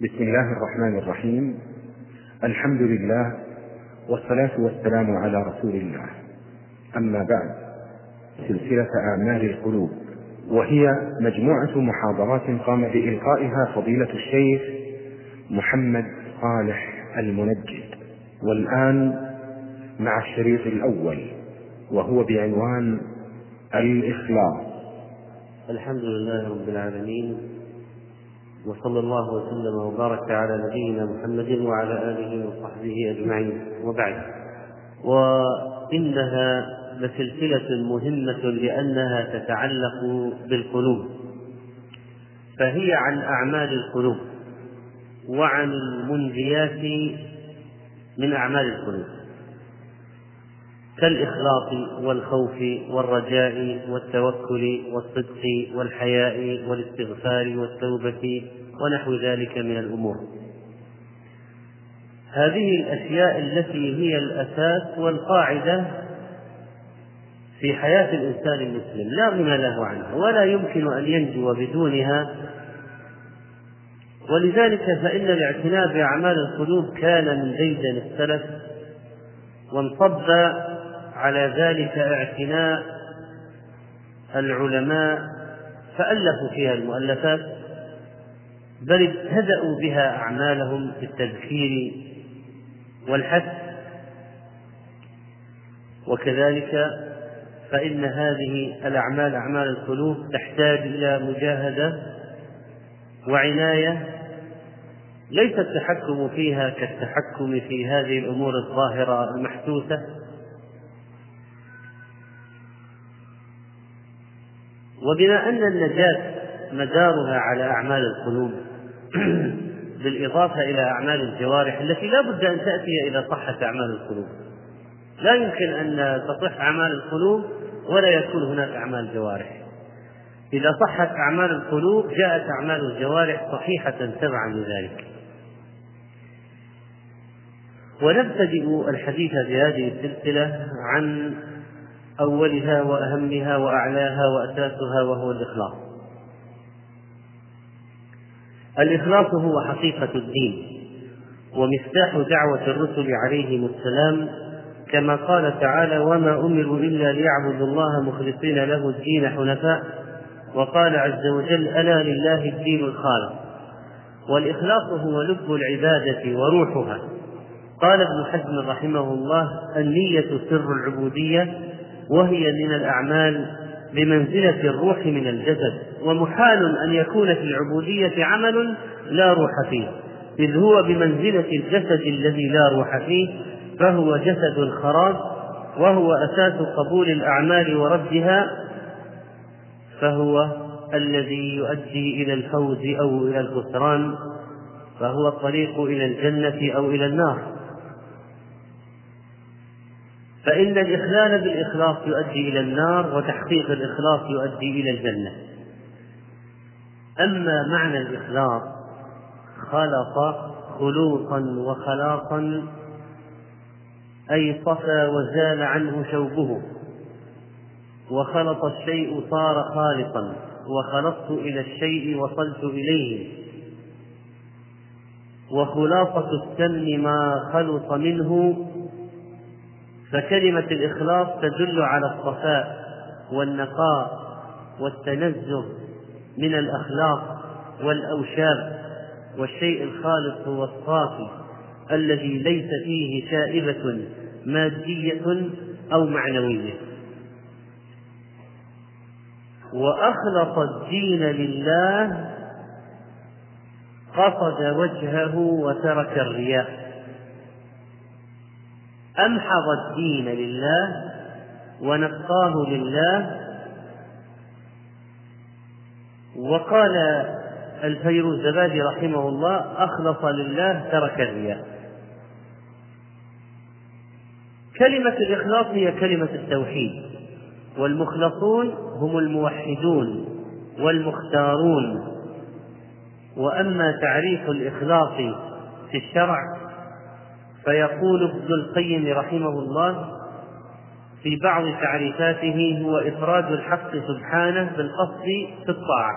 بسم الله الرحمن الرحيم. الحمد لله والصلاة والسلام على رسول الله. أما بعد سلسلة أعمال القلوب وهي مجموعة محاضرات قام بإلقائها فضيلة الشيخ محمد صالح المنجد. والآن مع الشريط الأول وهو بعنوان الإخلاص. الحمد لله رب العالمين وصلى الله وسلم وبارك على نبينا محمد وعلى آله وصحبه أجمعين. وبعد. وإنها لسلسلة مهمة لأنها تتعلق بالقلوب. فهي عن أعمال القلوب وعن المنجيات من أعمال القلوب. كالإخلاص والخوف والرجاء والتوكل والصدق والحياء والاستغفار والتوبة ونحو ذلك من الأمور. هذه الأشياء التي هي الأساس والقاعدة في حياة الإنسان المسلم لا غنى له عنها ولا يمكن أن ينجو بدونها ولذلك فإن الاعتناء بأعمال القلوب كان من ديدن السلف وانصب على ذلك اعتناء العلماء فألفوا فيها المؤلفات بل ابتدأوا بها أعمالهم في التذكير والحث. وكذلك فإن هذه الأعمال أعمال القلوب تحتاج إلى مجاهدة وعناية ليس التحكم فيها كالتحكم في هذه الأمور الظاهرة المحسوسة. وبما أن النجاة مدارها على أعمال القلوب بالإضافة إلى أعمال الجوارح التي لا بد أن تأتي إذا صحت أعمال القلوب. لا يمكن أن تصح أعمال القلوب ولا يكون هناك أعمال جوارح. إذا صحت أعمال القلوب جاءت أعمال الجوارح صحيحة تبعا لذلك. ونبتدئ الحديث في هذه السلسلة عن أولها وأهمها وأعلاها وأساسها وهو الإخلاص. الإخلاص هو حقيقة الدين ومفتاح دعوة الرسل عليهم السلام كما قال تعالى وما أمروا إلا ليعبدوا الله مخلصين له الدين حنفاء وقال عز وجل ألا لله الدين الخالص والإخلاص هو لب العبادة وروحها. قال ابن حزم رحمه الله النية سر العبودية وهي من الأعمال بمنزلة الروح من الجسد ومحال أن يكون في العبودية عمل لا روح فيه. إذ هو بمنزلة الجسد الذي لا روح فيه فهو جسد خراب وهو أساس قبول الأعمال وردها فهو الذي يؤدي إلى الفوز أو إلى الخسران فهو الطريق إلى الجنة أو إلى النار. فإن الإخلال بالإخلاص يؤدي إلى النار وتحقيق الإخلاص يؤدي إلى الجنة. أما معنى الإخلاص خلق خلوقا وخلاقا أي صفى وزال عنه شوبه وخلط الشيء صار خالقا وخلصت إلى الشيء وصلت إليه. وخلاصة السمن ما خلط منه فكلمة الإخلاص تدل على الصفاء والنقاء والتنزه من الأخلاق والأوشاب والشيء الخالص هو الصافي الذي ليس فيه شائبة مادية أو معنوية. وأخلص الدين لله قصد وجهه وترك الرياء. أمحض الدين لله ونقاه لله. وقال الفيروزبادي رحمه الله أخلص لله ترك الرياء. كلمة الإخلاص هي كلمة التوحيد. والمخلصون هم الموحدون والمختارون. وأما تعريف الإخلاص في الشرع فيقول ابن القيم رحمه الله في بعض تعريفاته هو إفراد الحق سبحانه بالقصد في الطاعة.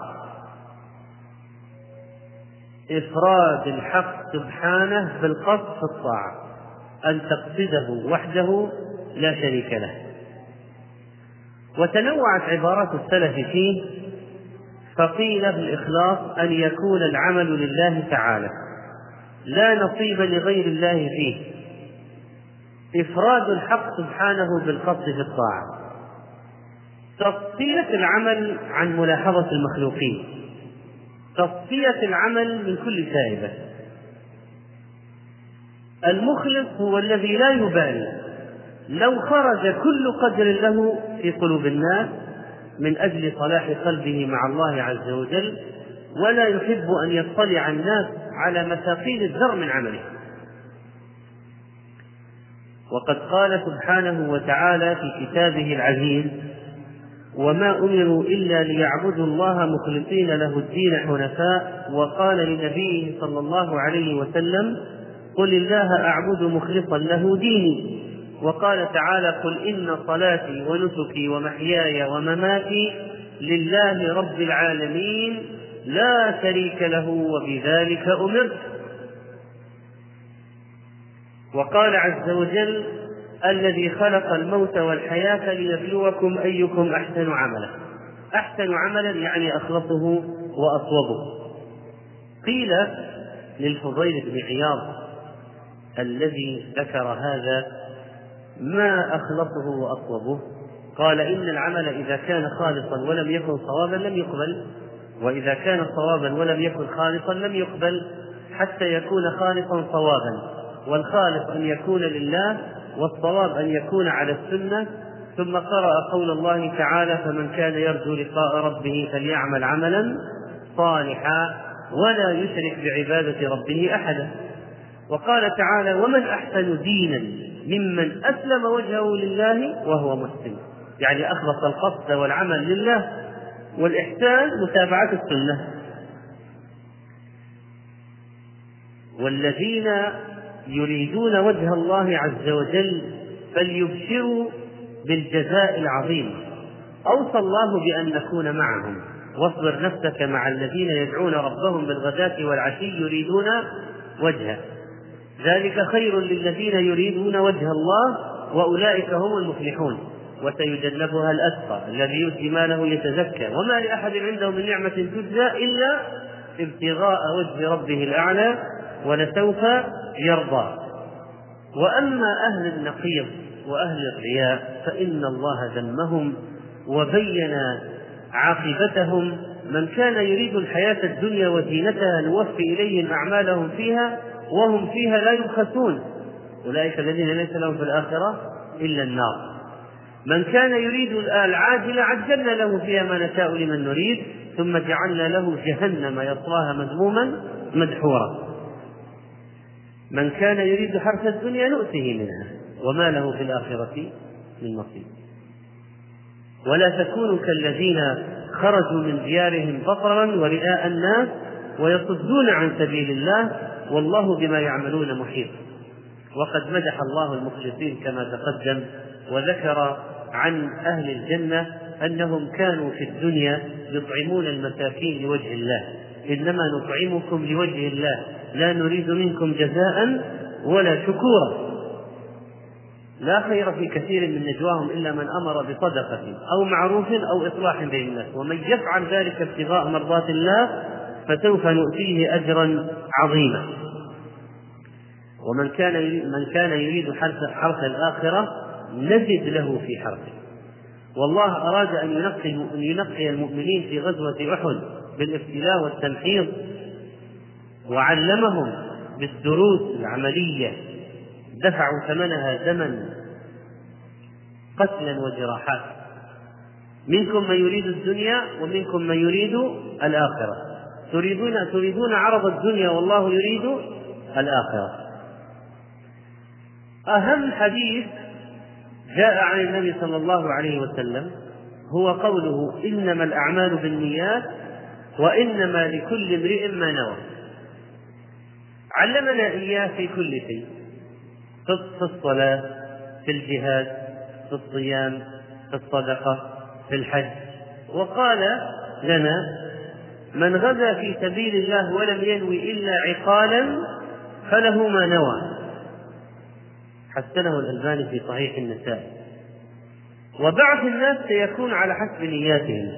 إفراد الحق سبحانه بالقصد في الطاعة. أن تقصده وحده لا شريك له. وتنوعت عبارات السلف فيه فقيل بالإخلاص أن يكون العمل لله تعالى. لا نصيب لغير الله فيه. إفراد الحق سبحانه بالقصد في الطاعة. تصفية العمل عن ملاحظة المخلوقين. تصفية العمل من كل شائبة المخلص هو الذي لا يبالي. لو خرج كل قدر له في قلوب الناس من أجل صلاح قلبه مع الله عز وجل ولا يحب أن يطلع الناس على مثاقيل الذر من عمله. وقد قال سبحانه وتعالى في كتابه العزيز وما أمروا إلا ليعبدوا الله مخلصين له الدين حنفاء. وقال لنبيه صلى الله عليه وسلم قل الله أعبد مخلصا له ديني. وقال تعالى قل إن صلاتي ونسكي ومحياي ومماتي لله رب العالمين. لا شريك له وبذلك أمرت. وقال عز وجل الذي خلق الموت والحياة ليبلوكم أيكم أحسن عملا. أحسن عملا يعني أخلصه وأصوبه. قيل للفضيل بن عياض الذي ذكر هذا ما أخلصه وأصوبه؟ قال إن العمل إذا كان خالصا ولم يكن صوابا لم يقبل. وإذا كان صوابا ولم يكن خالصا لم يقبل حتى يكون خالصا صوابا. والخالص أن يكون لله والصواب أن يكون على السنة. ثم قرأ قول الله تعالى فمن كان يرجو لقاء ربه فليعمل عملا صالحا ولا يشرك بعبادة ربه أحدا. وقال تعالى ومن أحسن دينا ممن أسلم وجهه لله وهو مسلم. يعني أخلص القصد والعمل لله والإحسان متابعة السنة. والذين يريدون وجه الله عز وجل فليبشروا بالجزاء العظيم. أوصى الله بأن نكون معهم. واصبر نفسك مع الذين يدعون ربهم بالغداة والعشي يريدون وجهه. ذلك خير للذين يريدون وجه الله وأولئك هم المفلحون. وسيجنبها الأتقى الذي يؤتي ماله يتزكى وما لأحد عنده من نعمة تجزى إلا ابتغاء وجه ربه الأعلى ولسوف يرضى. وأما أهل النقيض وأهل الرياء فإن الله ذمهم وبين عاقبتهم. من كان يريد الحياة الدنيا وزينتها نوفي إليهم أعمالهم فيها وهم فيها لا يبخسون. أولئك الذين ليس لهم في الآخرة إلا النار. من كان يريد العاجلة عجلنا له فيها ما نشاء لمن نريد ثم جعلنا له جهنم يصلاها مذموما مدحورا. من كان يريد حرث الدنيا نؤته منها وما له في الآخرة من نصيب. ولا تكونوا كالذين خرجوا من ديارهم بطرا ورئاء الناس ويصدون عن سبيل الله والله بما يعملون محيط. وقد مدح الله المخلصين كما تقدم وذكر عن أهل الجنة أنهم كانوا في الدنيا يطعمون المساكين لوجه الله. إنما نطعمكم لوجه الله. لا نريد منكم جزاء ولا شكورا. لا خير في كثير من نجواهم إلا من أمر بصدقة أو معروف أو إصلاح بين الناس. ومن يفعل ذلك ابتغاء مرضات الله فسوف نؤتيه أجرا عظيما. ومن كان من كان يريد حرث الآخرة نجد له في حرثه والله أراد أن ينقي أن ينقي المؤمنين في غزوة أحد بالابتلاء والتمحيض وعلمهم بالدروس العملية دفعوا ثمنها زمن قتلا وجراحات. منكم من يريد الدنيا ومنكم من يريد الآخرة. تريدون تريدون عرض الدنيا والله يريد الآخرة. أهم حديث جاء عن النبي صلى الله عليه وسلم هو قوله إنما الأعمال بالنيات وإنما لكل امرئ ما نوى. علمنا إياه في كل شيء في الصلاة في الجهاد في الصيام في الصدقة في الحج. وقال لنا من غزا في سبيل الله ولم ينوي إلا عقالا فله ما نوى. حسنه الألباني في صحيح النسائي وبعث الناس سيكون على حسب نياتهم.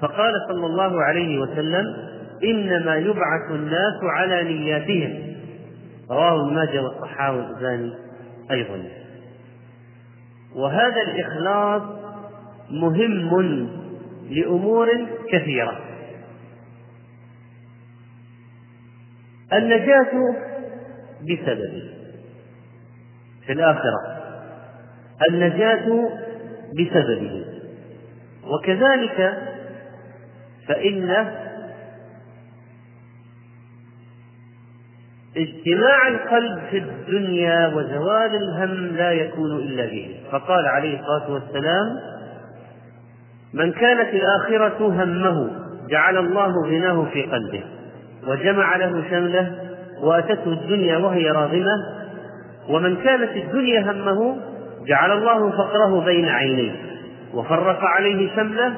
فقال صلى الله عليه وسلم إنما يبعث الناس على نياتهم. رواه ابن ماجه والصحاوي الألباني أيضا. وهذا الإخلاص مهم لأمور كثيرة. النجاة بسببه. في الآخرة. النجاة بسببه. وكذلك فإن اجتماع القلب في الدنيا وزوال الهم لا يكون إلا به. فقال عليه الصلاة والسلام من كانت الآخرة همه جعل الله غناه في قلبه وجمع له شمله وأتته الدنيا وهي راغمة ومن كانت الدنيا همه جعل الله فقره بين عينيه وفرق عليه شمله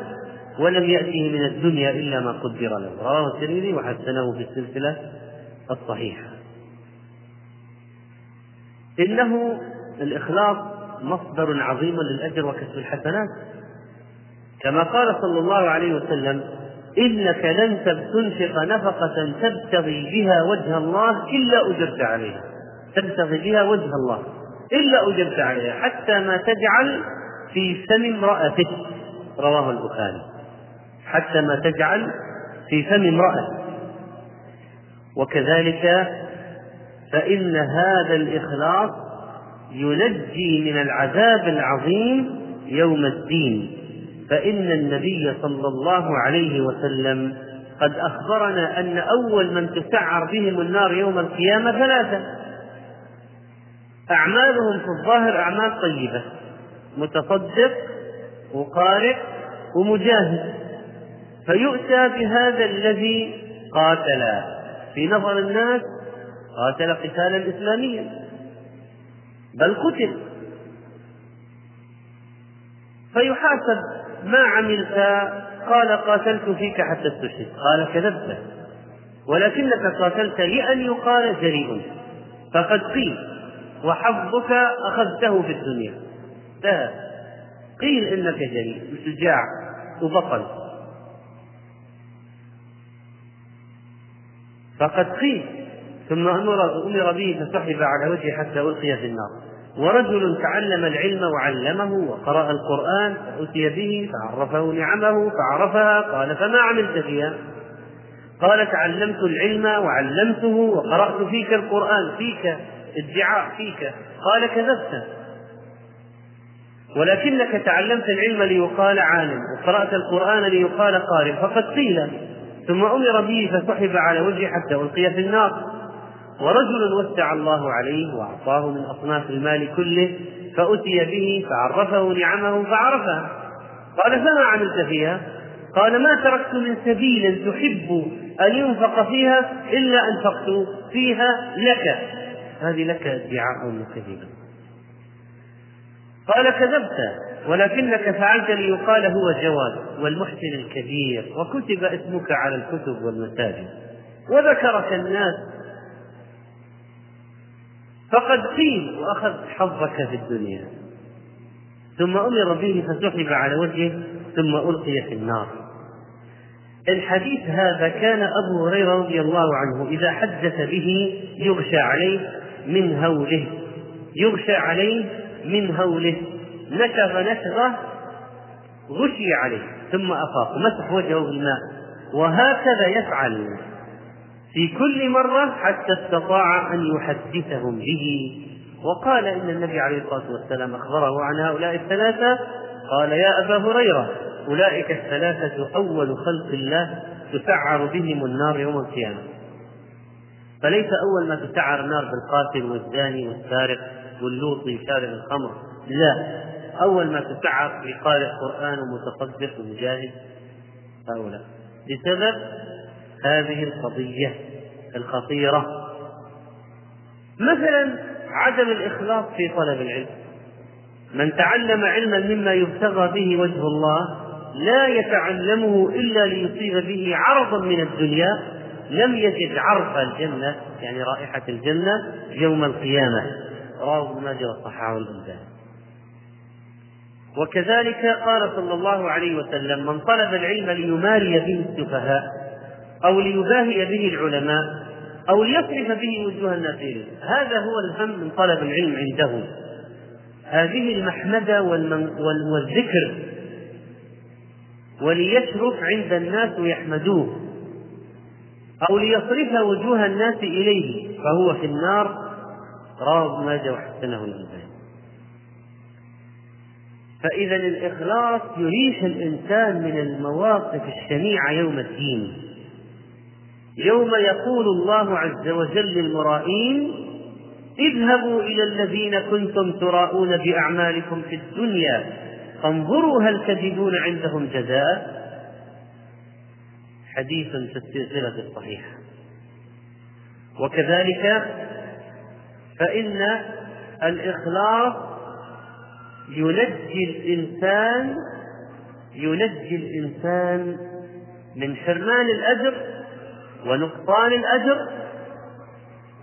ولم يأته من الدنيا إلا ما قدر له. رواه الترمذي وحسنه في السلسلة الصحيحة. إنه الإخلاص مصدر عظيم للأجر وكسب الحسنات. كما قال صلى الله عليه وسلم إنك لن تنفق نفقة تبتغي بها وجه الله إلا أجرت عليها. تبتغي بها وجه الله. إلا أجرت عليها حتى ما تجعل في فم امرأتك. رواه البخاري. حتى ما تجعل في فم امرأتك. وكذلك فإن هذا الإخلاص ينجي من العذاب العظيم يوم الدين. فإن النبي صلى الله عليه وسلم قد أخبرنا أن أول من تسعر بهم النار يوم القيامة ثلاثة. أعمالهم في الظاهر أعمال طيبة. متصدق وقارئ ومجاهد. فيؤتى بهذا الذي قاتل. في نظر الناس قاتل قتالا إسلاميا. بل قتل. فيحاسب ما عملت؟ قال قاتلت فيك حتى استشهد. قال كذبت. ولكنك قاتلت لأن يقال جريء. فقد قيل وحظك أخذته في الدنيا. لا قيل إنك جريء وشجاع وبطل. فقد قيل ثم أمر أمر به فسحب على وجهه حتى ألقي في النار. ورجل تعلم العلم وعلمه وقرأ القرآن فأتي به فعرفه نعمه فعرفها قال فما عملت فيها؟ قال تعلمت العلم وعلمته وقرأت فيك القرآن فيك. ادعاء فيك قال كذبت. ولكنك تعلمت العلم ليقال عالم وقرأت القرآن ليقال قارئ فقد قيل ثم أمر به فسحب على وجهه حتى ألقي في النار. ورجل وسع الله عليه وأعطاه من أصناف المال كله فأتي به فعرفه نعمه فعرفها قال فما عملت فيها؟ قال ما تركت من سبيل تحب أن ينفق فيها إلا أنفقت فيها لك. هذه لك ادعاء كذبا قال كذبت ولكنك فعلت ليقال هو جواد والمحسن الكبير وكتب اسمك على الكتب والمساجد. وذكرك الناس. فقد قيل وأخذ حظك في الدنيا. ثم أمر به فسحب على وجهه ثم ألقي في النار. الحديث هذا كان أبو هريرة رضي الله عنه إذا حدث به يغشى عليه من هوله يغشى عليه من هوله. نشغ نشغة غشي عليه ثم أفاق مسح وجهه بالماء وهكذا يفعل في كل مرة حتى استطاع أن يحدثهم به. وقال إن النبي عليه الصلاة والسلام أخبره عن هؤلاء الثلاثة قال يا أبا هريرة أولئك الثلاثة أول خلق الله تسعر بهم النار يوم القيامة. فليس أول ما تسعر النار بالقاتل والزاني والسارق واللوطي شارب الخمر. لا أول ما تسعر بقارئ قرآن ومتصدق ومجاهد. هؤلاء. بسبب هذه القضية الخطيرة. مثلا عدم الإخلاص في طلب العلم. من تعلم علما مما يبتغى به وجه الله لا يتعلمه إلا ليصيب به عرضا من الدنيا لم يجد عرف الجنة يعني رائحة الجنة يوم القيامة. رواه ابن ماجه وصححه الألباني وكذلك قال صلى الله عليه وسلم من طلب العلم ليماري به السفهاء أو ليباهي به العلماء أو ليصرف به وجوه الناس هذا هو الهم من طلب العلم عندهم هذه المحمدة والذكر وليشرف عند الناس ويحمدوه. أو ليصرف وجوه الناس إليه فهو في النار. رواه ابن ماجه وحسنه الألباني. فإذا الإخلاص يريح الإنسان من المواقف الشنيعة يوم الدين. يوم يقول الله عز وجل للمرائين اذهبوا إلى الذين كنتم تراءون بأعمالكم في الدنيا فانظروا هل تجدون عندهم جزاء. حديث في السلسلة الصحيحة. وكذلك فإن الإخلاص ينجي الإنسان ينجي الإنسان من حرمان الأجر ونقصان الأجر.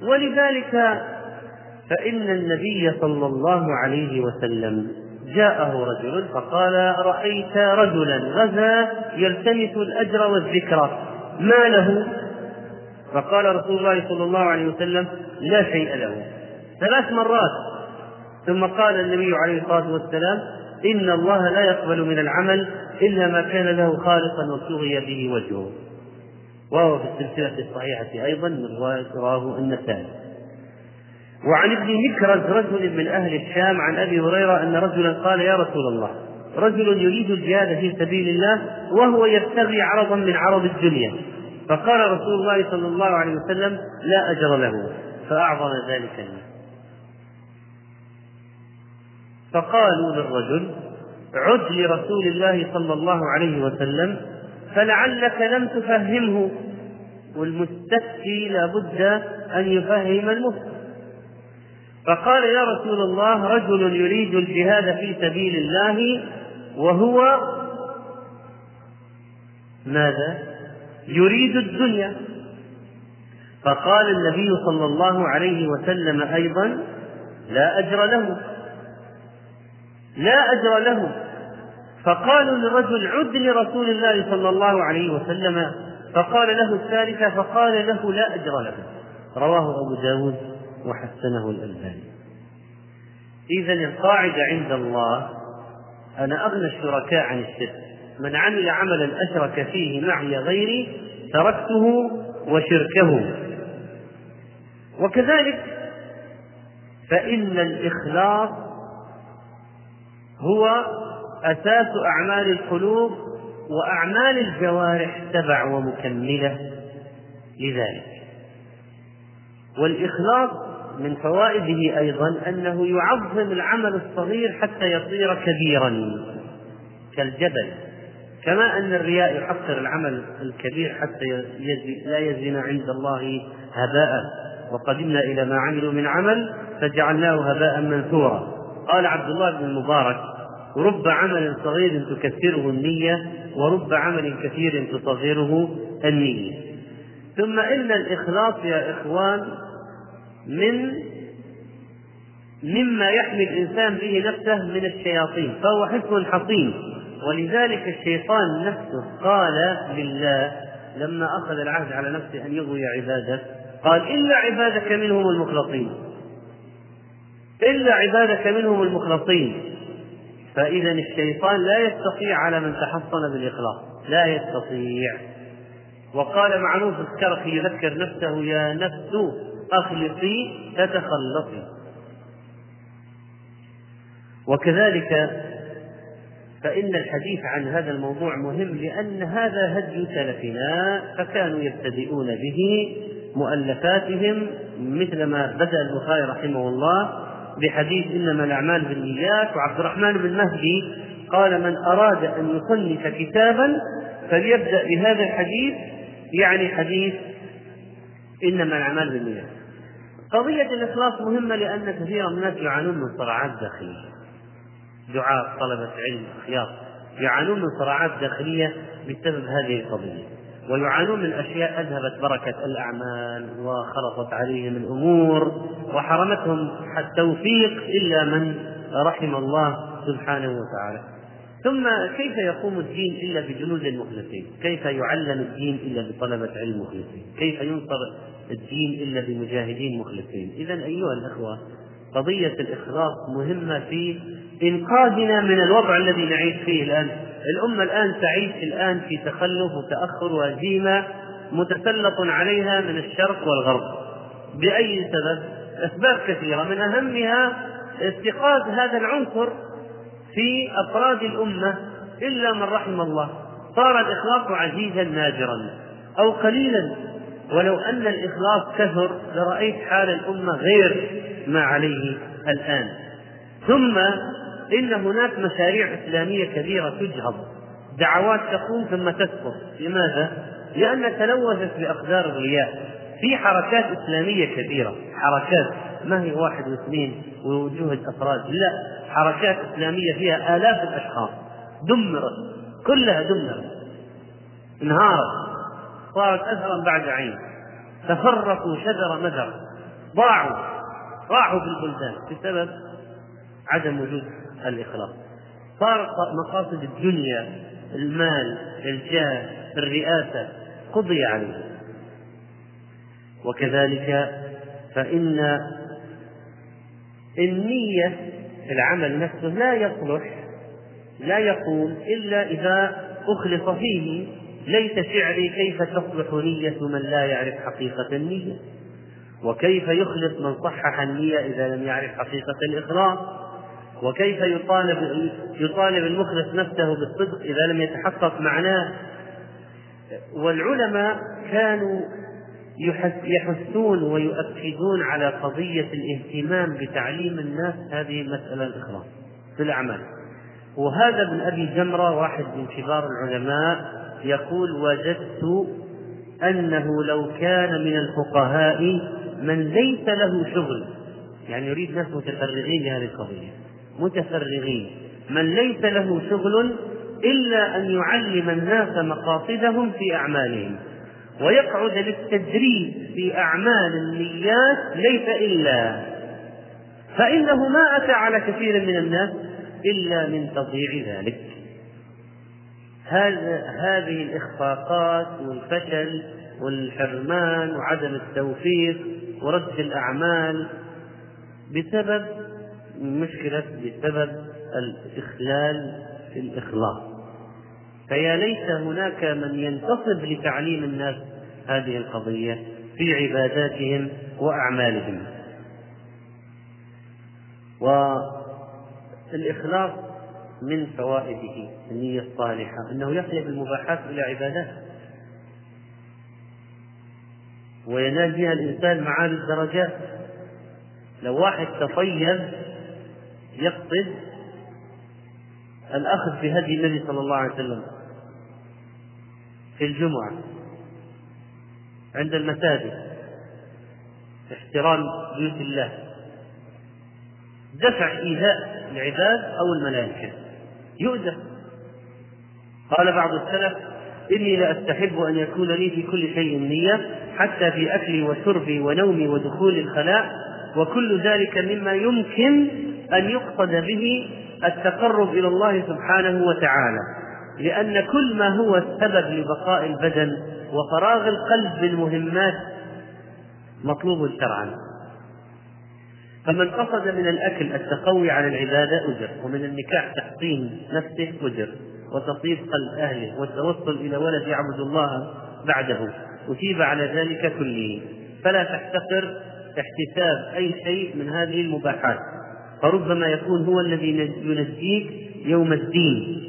ولذلك فإن النبي صلى الله عليه وسلم جاءه رجل فقال رأيت رجلا غزا يلتمس الأجر والذكر ما له؟ فقال رسول الله صلى الله عليه وسلم لا شيء له ثلاث مرات. ثم قال النبي عليه الصلاة والسلام إن الله لا يقبل من العمل إلا ما كان له خالصا وابتغي به وجهه. وهو في السلسلة الصحيحة أيضا من رواية رواه النسائي. وعن ابن مكرز رجل من أهل الشام عن أبي هريرة أن رجلا قال يا رسول الله رجل يريد الجهاد في سبيل الله وهو يبتغي عرضا من عرض الدنيا. فقال رسول الله صلى الله عليه وسلم لا أجر له فأعظم ذلك الناس فقالوا للرجل عد لرسول الله صلى الله عليه وسلم فلعلك لم تفهمه والمستفتي لابد أن يفهم المفتي. فقال يا رسول الله رجل يريد الجهاد في سبيل الله وهو ماذا؟ يريد الدنيا. فقال النبي صلى الله عليه وسلم أيضا لا أجر له. لا أجر له. فقالوا للرجل عد لرسول الله صلى الله عليه وسلم. فقال له الثالثة فقال له لا أجر له. رواه أبو داود. وحسنه الألباني. إذا القاعدة عند الله أنا أغنى الشركاء عن الشرك. من عمل عملا أشرك فيه معي غيري تركته وشركه. وكذلك فإن الإخلاص هو أساس أعمال القلوب وأعمال الجوارح تبع ومكملة لذلك. والإخلاص من فوائده أيضا أنه يعظم العمل الصغير حتى يصير كبيرا كالجبل. كما أن الرياء يحقر العمل الكبير حتى لا يزن عند الله هباء. وقدمنا إلى ما عملوا من عمل فجعلناه هباء منثورا. قال عبد الله بن المبارك رب عمل صغير تكثره النية ورب عمل كثير تصغره النية. ثم إن الإخلاص يا إخوان من مما يحمي الإنسان به نفسه من الشياطين فهو حصن حصين. ولذلك الشيطان نفسه قال لله لما أخذ العهد على نفسه أن يغوي عباده قال إلا عبادك منهم المخلصين. إلا عبادك منهم المخلصين. فإذا الشيطان لا يستطيع على من تحصن بالإخلاص لا يستطيع. وقال معروف الكرخي يذكر نفسه يا نفس أخلصي تتخلصي وكذلك فإن الحديث عن هذا الموضوع مهم لأن هذا هدي سلفنا فكانوا يبتدئون به مؤلفاتهم مثل ما بدأ البخاري رحمه الله بحديث إنما الأعمال بالنيات وعبد الرحمن بن مهدي قال من أراد أن يصنف كتابا فليبدأ بهذا الحديث يعني حديث إنما الأعمال بالنيات. قضية الإخلاص مهمة لأن كثيرا من الناس يعانون من صراعات داخلية. دعاء طلبة علم أخيار يعانون من صراعات داخلية بسبب هذه القضية ويعانون من أشياء أذهبت بركة الأعمال وخلطت عليهم الأمور وحرمتهم التوفيق إلا من رحم الله سبحانه وتعالى. ثم كيف يقوم الدين إلا بجنود مخلصين كيف يعلم الدين إلا بطلبة علم مخلصين كيف ينصر الدين إلا بمجاهدين مخلصين؟ إذا أيها الأخوة قضية الإخلاص مهمة في إنقاذنا من الوضع الذي نعيش فيه الآن. الأمة الآن تعيش الآن في تخلف وتأخر وهزيمة متسلط عليها من الشرق والغرب. بأي سبب؟ أسباب كثيرة. من أهمها اتخاذ هذا العنصر في أفراد الأمة إلا من رحم الله. صار الإخلاص عزيزا نادرا أو قليلا. ولو أن الإخلاص كثر لرأيت حال الأمة غير ما عليه الآن. ثم إن هناك مشاريع إسلامية كبيرة تجهض. دعوات تقوم ثم تسقط. لماذا؟ لأن تلوثت بأقدار الرياء في حركات إسلامية كبيرة. حركات ما هي واحد واثنين وجهد أفراد لا حركات إسلامية فيها آلاف الأشخاص. دمرت كلها دمرت. انهارت. صارت أثرا بعد عين. تفرقوا شجر مدر ضاعوا راحوا في البلدان بسبب عدم وجود الإخلاص. صارت مقاصد الدنيا المال الجاه الرئاسة. قضي عليه وكذلك فإن النية في العمل نفسه لا يصلح لا يقوم إلا إذا أخلص فيه ليس شعري كيف تصلح نية من لا يعرف حقيقة النية؟ وكيف يخلص من صحح النية إذا لم يعرف حقيقة الإخلاص؟ وكيف يطالب يطالب المخلص نفسه بالصدق إذا لم يتحقق معناه؟ والعلماء كانوا يحثون ويؤكدون على قضية الاهتمام بتعليم الناس هذه المسألة الإخلاص في الأعمال. وهذا ابن أبي جمرة واحد من كبار العلماء يقول وجدت أنه لو كان من الفقهاء من ليس له شغل يعني يريد ناس متفرغين لهذه القضية متفرغين من ليس له شغل إلا أن يعلم الناس مقاصدهم في أعمالهم. ويقعد للتدريب في أعمال النيات ليس إلا. فإنه ما أتى على كثير من الناس إلا من تضييع ذلك. هذه الإخفاقات والفشل والحرمان وعدم التوفيق ورد الأعمال بسبب مشكلة بسبب الإخلال في الإخلاص. فيا ليت هناك من ينتصب لتعليم الناس هذه القضية في عباداتهم وأعمالهم. والإخلاص من فوائده النية الصالحة أنه يقلب المباحات إلى عبادات. وينال بها الإنسان معالي الدرجات. لو واحد تطيب يقصد الأخذ بهدي النبي صلى الله عليه وسلم. في الجمعة عند المساجد احترام بيوت الله دفع إيذاء العباد أو الملائكة. يؤذى. قال بعض السلف إني لأستحب أن يكون لي في كل شيء نية حتى في أكلي وشربي ونومي ودخول الخلاء وكل ذلك مما يمكن أن يقصد به التقرب إلى الله سبحانه وتعالى. لأن كل ما هو السبب لبقاء البدن وفراغ القلب بالمهمات مطلوب شرعا. فمن قصد من الأكل التقوي على العبادة أجر ومن النكاح تحصين نفسه أجر وتطيب قلب أهله والتوصل إلى ولد يعبد الله بعده أثيب على ذلك كله. فلا تحتقر احتساب أي شيء من هذه المباحات. فربما يكون هو الذي ينجيك يوم الدين.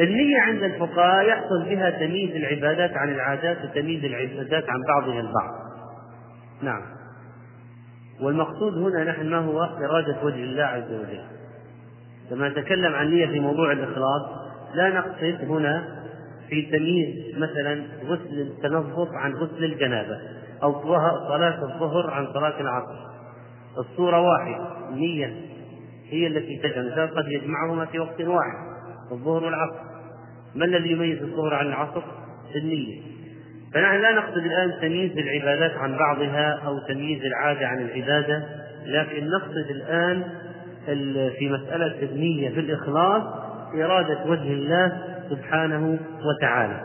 النية عند الفقهاء يحصل بها تمييز العبادات عن العادات وتمييز العبادات عن بعضها البعض. نعم. والمقصود هنا نحن ما هو؟ إرادة وجه الله عز وجل. لما نتكلم عن نية في موضوع الإخلاص لا نقصد هنا في تمييز مثلا غسل التنظف عن غسل الجنابة أو صلاة الظهر عن صلاة العصر. الصورة واحدة نية. هي التي تجمع قد يجمعهما في وقت واحد. الظهر والعصر. ما الذي يميز الظهر عن العصر؟ النية. فنحن لا نقصد الآن تمييز العبادات عن بعضها أو تمييز العادة عن العبادة لكن نقصد الآن في مسألة النية في الإخلاص إرادة وجه الله سبحانه وتعالى.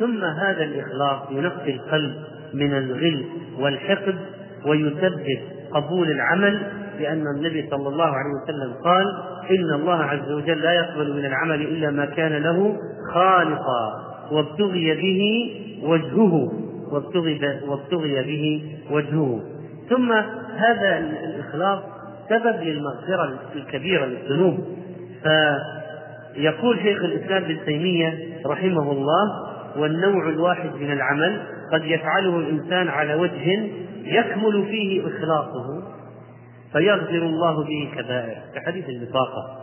ثم هذا الإخلاص ينقي القلب من الغل والحقد ويثبت قبول العمل لأن النبي صلى الله عليه وسلم قال إن الله عز وجل لا يقبل من العمل إلا ما كان له خالصا وابتغي به وجهه وابتغي, وابتغي به وجهه. ثم هذا الإخلاص سبب للمغفرة الكبيرة للذنوب. فيقول شيخ الإسلام ابن تيمية رحمه الله والنوع الواحد من العمل قد يفعله الإنسان على وجه يكمل فيه إخلاصه فيغفر الله به كبائر. كحديث البطاقة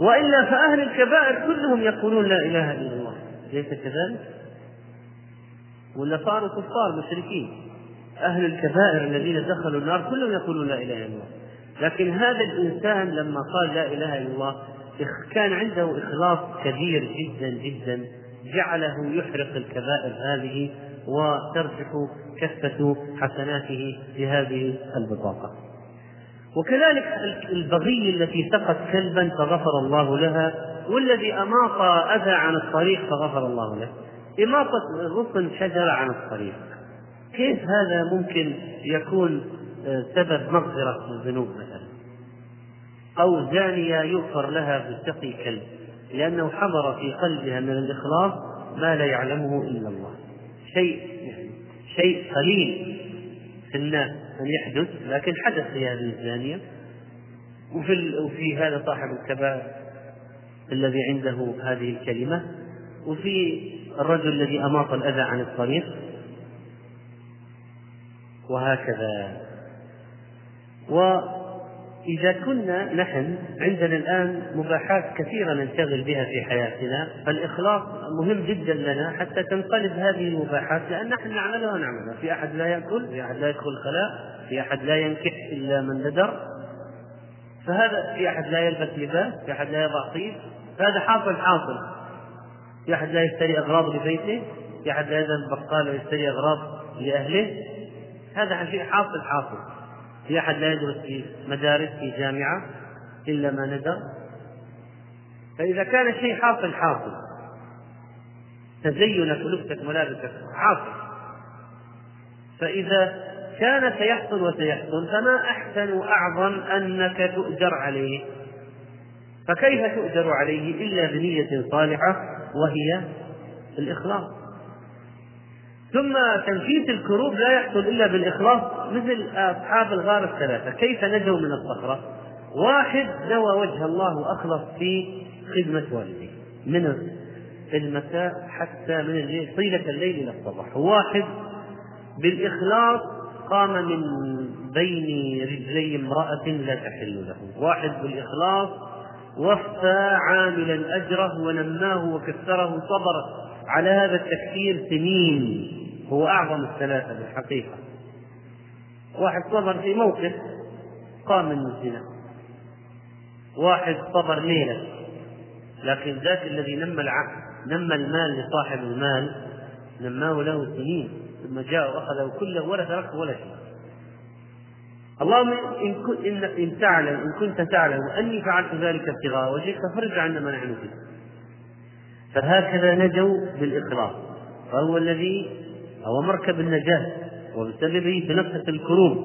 وإلا فأهل الكبائر كلهم يقولون لا إله إلا الله. ليس كذلك؟ ولا صاروا كفار مشركين. أهل الكبائر الذين دخلوا النار كلهم يقولون لا إله إلا الله. لكن هذا الإنسان لما قال لا إله إلا الله كان عنده إخلاص كبير جدا جدا جعله يحرق الكبائر هذه وترجح كفة حسناته بهذه البطاقة. وكذلك البغي التي سقت كلبا فغفر الله لها والذي أماط أذى عن الطريق فغفر الله له. إماطة غصن شجرة عن الطريق. كيف هذا ممكن يكون آه، سبب مغفرة الذنوب مثلا؟ أو زانية يغفر لها بسقي كلب لأنه حضر في قلبها من الإخلاص ما لا يعلمه إلا الله. شيء شيء قليل في الناس أن يحدث لكن حدث في هذه الزانية. وفي وفي هذا صاحب الكبائر الذي عنده هذه الكلمة. وفي الرجل الذي أماط الأذى عن الطريق. وهكذا. وإذا كنا نحن عندنا الآن مباحات كثيرة ننشغل بها في حياتنا فالإخلاص مهم جدا لنا حتى تنقلب هذه المباحات لأن نحن نعملها ونعملها. في أحد لا يأكل في أحد لا يدخل الخلاء في أحد لا ينكح إلا من ندر. فهذا في أحد لا يلبس لباس في أحد لا يضع طيب فهذا حاصل حاصل. في أحد لا يشتري أغراض لبيته في أحد لا يذهب البقال ويشتري أغراض لأهله هذا شيء حاصل حاصل. في أحد لا يدرس في مدارس في جامعة إلا ما ندر. فإذا كان الشيء حاصل حاصل. تزينك ولبسك ملابسك حاصل. فإذا كان سيحصل وسيحصل فما أحسن وأعظم أنك تؤجر عليه؟ فكيف تؤجر عليه إلا بنية صالحة وهي الإخلاص؟ ثم تنفيذ الكروب لا يحصل إلا بالإخلاص مثل أصحاب الغار الثلاثة. كيف نجوا من الصخرة؟ واحد نوى وجه الله وأخلص في خدمة والديه. من المساء حتى من الليل طيلة الليل إلى الصباح. واحد بالإخلاص قام من بين رجلي امرأة لا تحل له. واحد بالإخلاص وفى عاملا أجره ونماه وكثره صبر على هذا التكفير سنين. هو أعظم الثلاثة بالحقيقة واحد صبر في موقف قام من الزنا. واحد صبر ليلة. لكن ذاك الذي نمى العقل نمى المال لصاحب المال نماه له سنين. ثم جاء وأخذه كله ولا تركه ولا شيء. اللهم إن كنت إن, إن تعلم إن كنت تعلم أني فعلت ذلك ابتغاء وجهك ففرج عنا ما نحن فيه. فهكذا نجوا بالإخلاص. فهو الذي هو مركب النجاة وبسببه تنفس الكروب.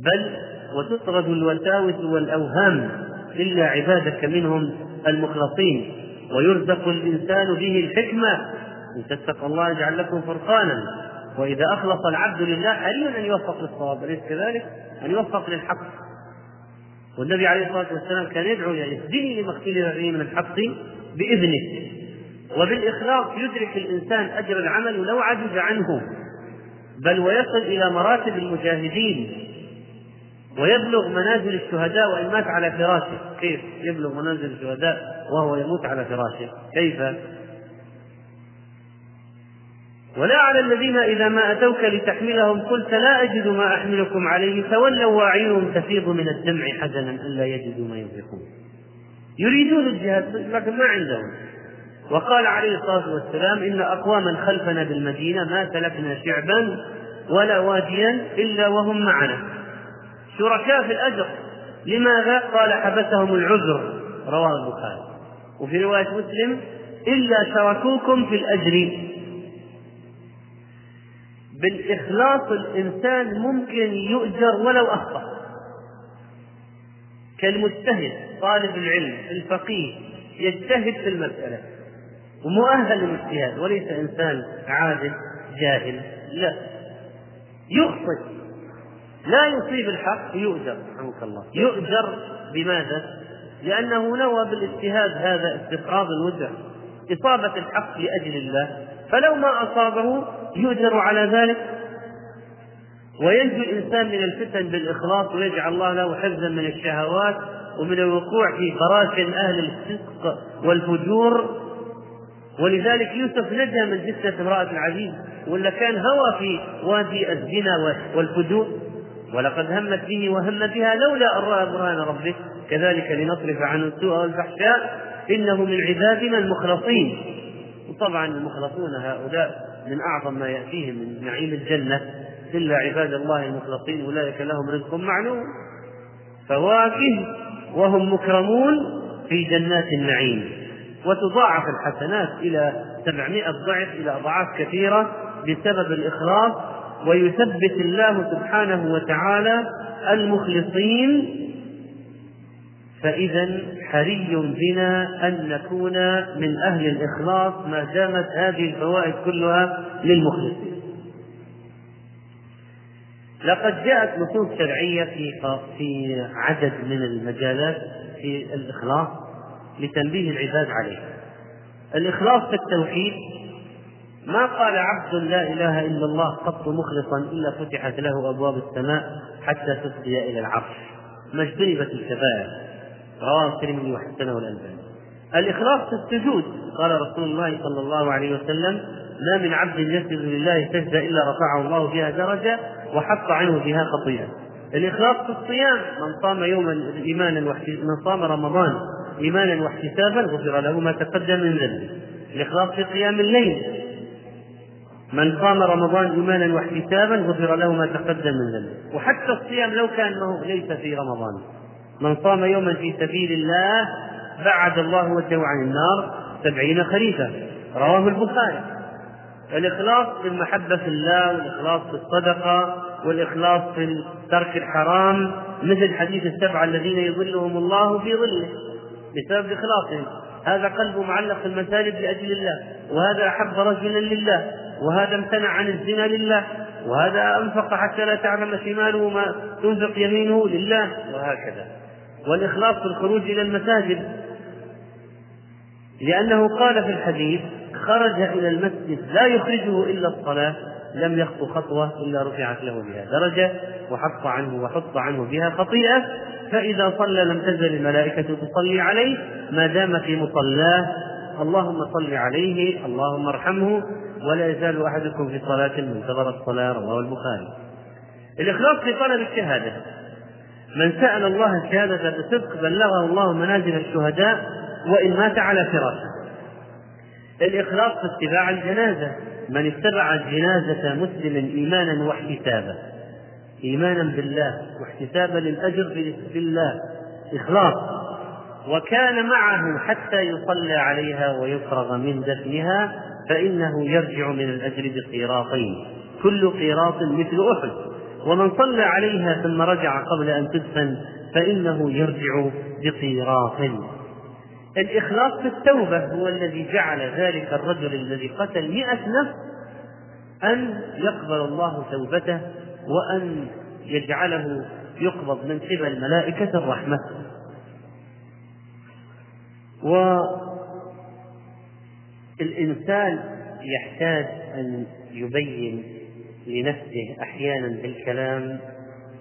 بل وتطرد الوساوس والأوهام إلا عبادك منهم المخلصين. ويرزق الإنسان به الحكمة. إن تتقوا الله يجعل لكم فرقانا. وإذا أخلص العبد لله حري أن يوفق للصواب. أليس كذلك؟ أن يوفق للحق. والنبي عليه الصلاة والسلام كان يدعو يعني اهدني لما اختلف فيه من الحق بإذنه. وبالإخلاص يدرك الإنسان أجر العمل ولو عجز عنه. بل ويصل إلى مراتب المجاهدين ويبلغ منازل الشهداء وإن مات على فراشه. كيف يبلغ منازل الشهداء وهو يموت على فراشه؟ كيف؟ ولا على الذين إذا ما أتوك لتحملهم قلت لا أجد ما أحملكم عليه تولوا وأعينهم تفيض من الدمع حزنا ألا يجدوا ما ينفقون. يريدون الجهاد لكن ما عندهم. وقال عليه الصلاة والسلام إن أقواما خلفنا بالمدينة ما سلكنا شعبا ولا واديا إلا وهم معنا. شركاء في الأجر. لماذا؟ قال حبسهم العذر. رواه البخاري. وفي رواية مسلم إلا شركوكم في الأجر. بالإخلاص الإنسان ممكن يؤجر ولو أخطأ. كالمجتهد طالب العلم الفقيه يجتهد في المسألة. ومؤهل للاجتهاد وليس إنسان عادل جاهل لا. يخطئ. لا يصيب الحق يؤجر رحمك الله. يؤجر بماذا؟ لأنه نوى بالاجتهاد هذا استقراض الوجه إصابة الحق لأجل الله. فلو ما أصابه يؤجر على ذلك. وينجو الإنسان من الفتن بالإخلاص ويجعل الله له حفظا من الشهوات ومن الوقوع في براكن أهل الفسق والفجور. ولذلك يوسف نجا من جثة امرأة العزيز ولا كان هوى في وادي الزنا والفجور؟ ولقد همت به وهم بها لولا أن رأى برهان ربه. كذلك لنصرف عنه السوء والفحشاء. إنه من عبادنا المخلصين. وطبعا المخلصون هؤلاء من أعظم ما يأتيهم من نعيم الجنة. إلا عباد الله المخلصين أولئك لهم رزق معلوم. فواكه وهم مكرمون في جنات النعيم. وتضاعف الحسنات إلى سبعمائة ضعف إلى أضعاف كثيرة بسبب الإخلاص. ويثبت الله سبحانه وتعالى المخلصين. فإذا حري بنا أن نكون من أهل الإخلاص ما دامت هذه الفوائد كلها للمخلصين. لقد جاءت نصوص شرعية في في عدد من المجالات في الإخلاص. لتنبيه العباد عليه. الإخلاص في التوحيد ما قال عبد لا إله إلا الله قط مخلصا إلا فتحت له أبواب السماء حتى تفضي إلى العرش. ما اجتنبت الكبائر. رواه الترمذي وحسنه الألباني. الإخلاص في السجود قال رسول الله صلى الله عليه وسلم ما من عبد يسجد لله سجدة إلا رفعه الله بها درجة وحط عنه بها خطيئة. الإخلاص في الصيام من صام يوما إيمانا من صام رمضان إيمانا واحتسابا غفر له ما تقدم من ذنبه. الإخلاص في قيام الليل. من قام رمضان إيمانا واحتسابا غفر له ما تقدم من ذنبه. وحتى الصيام لو كان ليس في رمضان. من صام يوما في سبيل الله بعد الله وجهه عن النار سبعين خريفا. رواه البخاري. الإخلاص في المحبة في الله والإخلاص في الصدقة والإخلاص في ترك الحرام. مثل حديث السبعة الذين يظلهم الله في ظله. بسبب إخلاصهم هذا قلبه معلق في المساجد لأجل الله وهذا أحب رجلا لله وهذا امتنع عن الزنا لله وهذا أنفق حتى لا تعلم شماله ما تنفق يمينه لله وهكذا. والإخلاص في الخروج إلى المساجد. لأنه قال في الحديث خرج إلى المسجد لا يخرجه إلا الصلاة لم يخطو خطوة إلا رفعت له بها درجة وحط عنه وحط عنه بها خطيئة فإذا صلى لم تزل الملائكة تصلي عليه ما دام في مصلاه اللهم صل عليه اللهم ارحمه ولا يزال أحدكم في صلاة منتظر الصلاة رواه البخاري. الإخلاص في طلب الشهادة. من سأل الله الشهادة بصدق بلغه الله منازل الشهداء وإن مات على فراشه. الإخلاص في اتباع الجنازة. من اتبع جنازة مسلم إيمانا واحتسابا. إيمانا بالله واحتسابا للأجر في الله إخلاص. وكان معه حتى يصلى عليها ويفرغ من دفنها فإنه يرجع من الأجر بقيراطين. كل قيراط مثل أحد. ومن صلى عليها ثم رجع قبل أن تدفن فإنه يرجع بقيراط. الإخلاص في التوبة هو الذي جعل ذلك الرجل الذي قتل مئة نفس أن يقبل الله توبته وأن يجعله يقبض من قبل ملائكة الرحمة. والإنسان يحتاج أن يبين لنفسه أحيانا بالكلام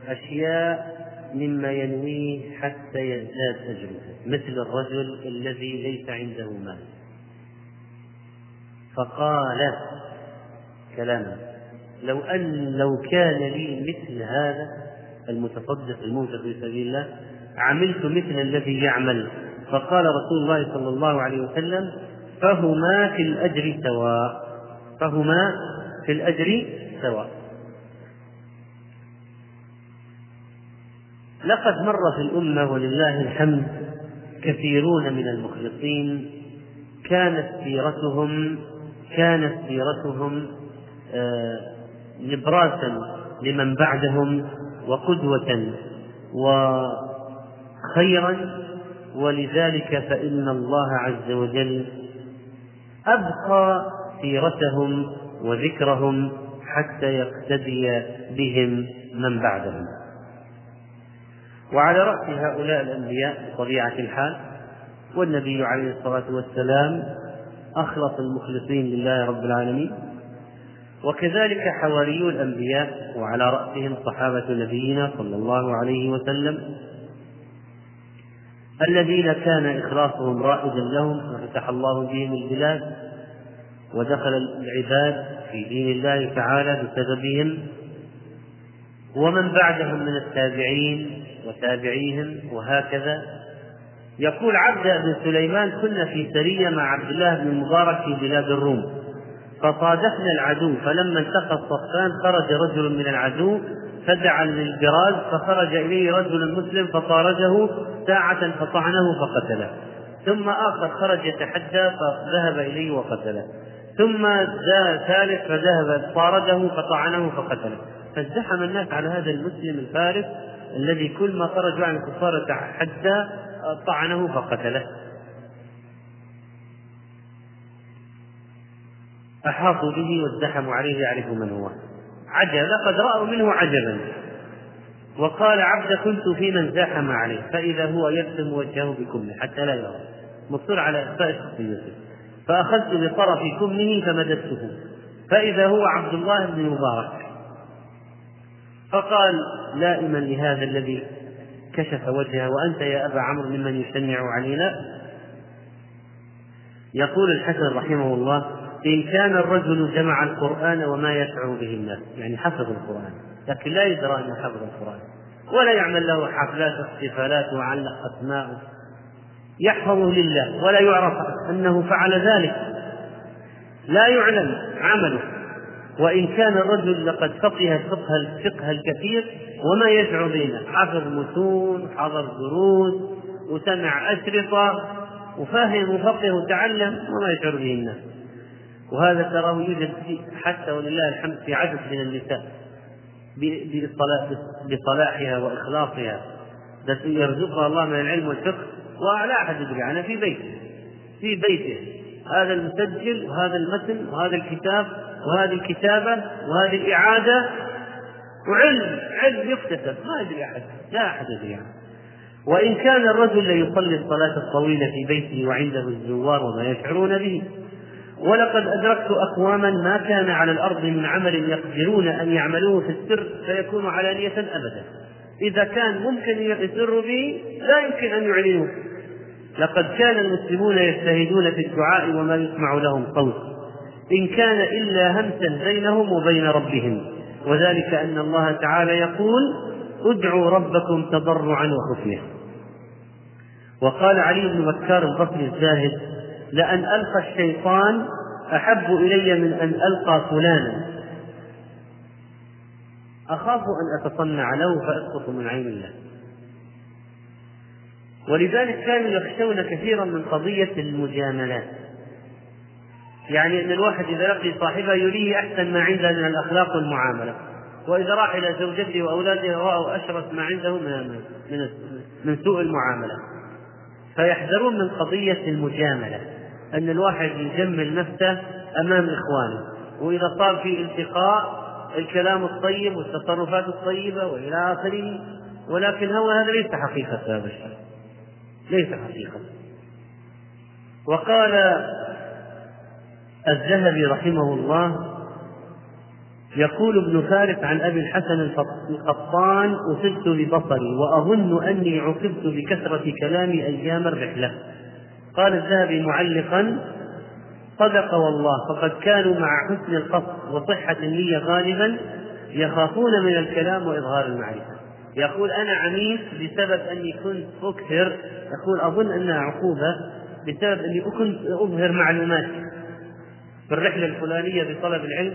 أشياء مما ينويه حتى يزداد أجره مثل الرجل الذي ليس عنده مال. فقال كلاما لو أن لو كان لي مثل هذا المتصدق المنفق في سبيل الله عملت مثل الذي يعمل. فقال رسول الله صلى الله عليه وسلم فهما في الأجر سواء. فهما في الأجر سواء. لقد مر في الأمة ولله الحمد كثيرون من المخلصين. كانت سيرتهم كانت سيرتهم آه، نبراسا لمن بعدهم وقدوة وخيرا ولذلك فإن الله عز وجل أبقى سيرتهم وذكرهم حتى يقتدي بهم من بعدهم. وعلى رأس هؤلاء الأنبياء بطبيعة الحال والنبي عليه الصلاة والسلام أخلص المخلصين لله رب العالمين. وكذلك حواريو الأنبياء وعلى رأسهم صحابة نبينا صلى الله عليه وسلم الذين كان إخلاصهم رائدا لهم وفتح الله بهم البلاد ودخل العباد في دين الله تعالى بسببهم. ومن بعدهم من التابعين وتابعيهم وهكذا. يقول عبد بن سليمان كنا في سرية مع عبد الله بن المبارك في بلاد الروم. فصادفنا العدو فلما التقى الصفان خرج رجل من العدو فدعا للبراز فخرج إليه رجل مسلم فطارده ساعة فطعنه فقتله. ثم آخر خرج يتحدى فذهب إليه وقتله. ثم جاء ثالث فذهب طارده فطعنه فقتله. فازدحم الناس على هذا المسلم الفارس الذي كل ما خرج عن الكفار تحدى طعنه فقتله. أحاطوا به وازدحموا عليه يعرفوا من هو. عجب لقد رأوا منه عجبا. وقال عبد كنت في من زاحم عليه فإذا هو يرسم وجهه بكمه حتى لا يرى. مصر على إخفاء شخصيته. فأخذت بطرف كمه فمددته. فإذا هو عبد الله بن مبارك. فقال لائما لهذا الذي كشف وجهه وأنت يا أبا عمرو ممن يشنع علينا؟ يقول الحسن رحمه الله إن كان الرجل جمع القرآن وما يشعر به الناس يعني حفظ القرآن لكن لا يدرى أنه حفظ القرآن ولا يعمل له حفلات واحتفالات وعلق أسماء يحفظه لله ولا يعرف أنه فعل ذلك. لا يعلم عمله. وإن كان الرجل لقد فقه الفقه الفقه الكثير وما يدعو بينه حفظ متون حضر دروس وسمع أشرطة وفهم وفقه وتعلم وما يشعر به الناس. وهذا تراه يوجد حتى ولله الحمد في عدد من النساء بصلاحها وإخلاصها. يرزقها الله من العلم والفقه ولا أحد يدري عنها في بيته. في بيته. هذا المسجل وهذا المتن وهذا الكتاب وهذه الكتابة وهذه الإعادة وعلم علم يكتسب. ما يدري أحد. لا أحد يدري عنه. وإن كان الرجل ليصلي الصلاة الطويلة في بيته وعنده الزوار وما يشعرون به ولقد أدركت أقواما ما كان على الأرض من عمل يقدرون أن يعملوه في السر فيكون علانية أبدا. إذا كان ممكن يسر به لا يمكن أن يعلنوه. لقد كان المسلمون يجتهدون في الدعاء وما يسمع لهم صوت إن كان إلا همسا بينهم وبين ربهم. وذلك أن الله تعالى يقول ادعوا ربكم تضرعا وخفية. وقال علي بن بكار البصري الزاهد لأن ألقى الشيطان أحب إلي من أن ألقى فلانا. أخاف أن أتصنع له فأسقط من عين الله. ولذلك كانوا يخشون كثيرا من قضية المجاملات. يعني أن الواحد إذا لقي صاحبه يريه أحسن ما عنده من الأخلاق والمعاملة. وإذا راح إلى زوجته وأولاده رأوا أشرس ما عنده من من سوء المعاملة. فيحذرون من قضية المجاملة. أن الواحد يجمل نفسه أمام إخوانه. وإذا صار في التقاء الكلام الطيب والتصرفات الطيبة وإلى آخره ولكن هو هذا ليس حقيقة هذا ليس حقيقة. وقال الذهبي رحمه الله يقول ابن فارس عن أبي الحسن القطان أصبت ببصري وأظن أني عوقبت بكثرة كلامي أيام الرحلة. قال الذهبي معلقا صدق والله فقد كانوا مع حسن القصد وصحة النية غالبا يخافون من الكلام وإظهار المعرفة. يقول أنا عنيف بسبب أني كنت أكثر يقول أظن أنها عقوبة بسبب أني كنت أظهر معلومات في الرحلة الفلانية بطلب العلم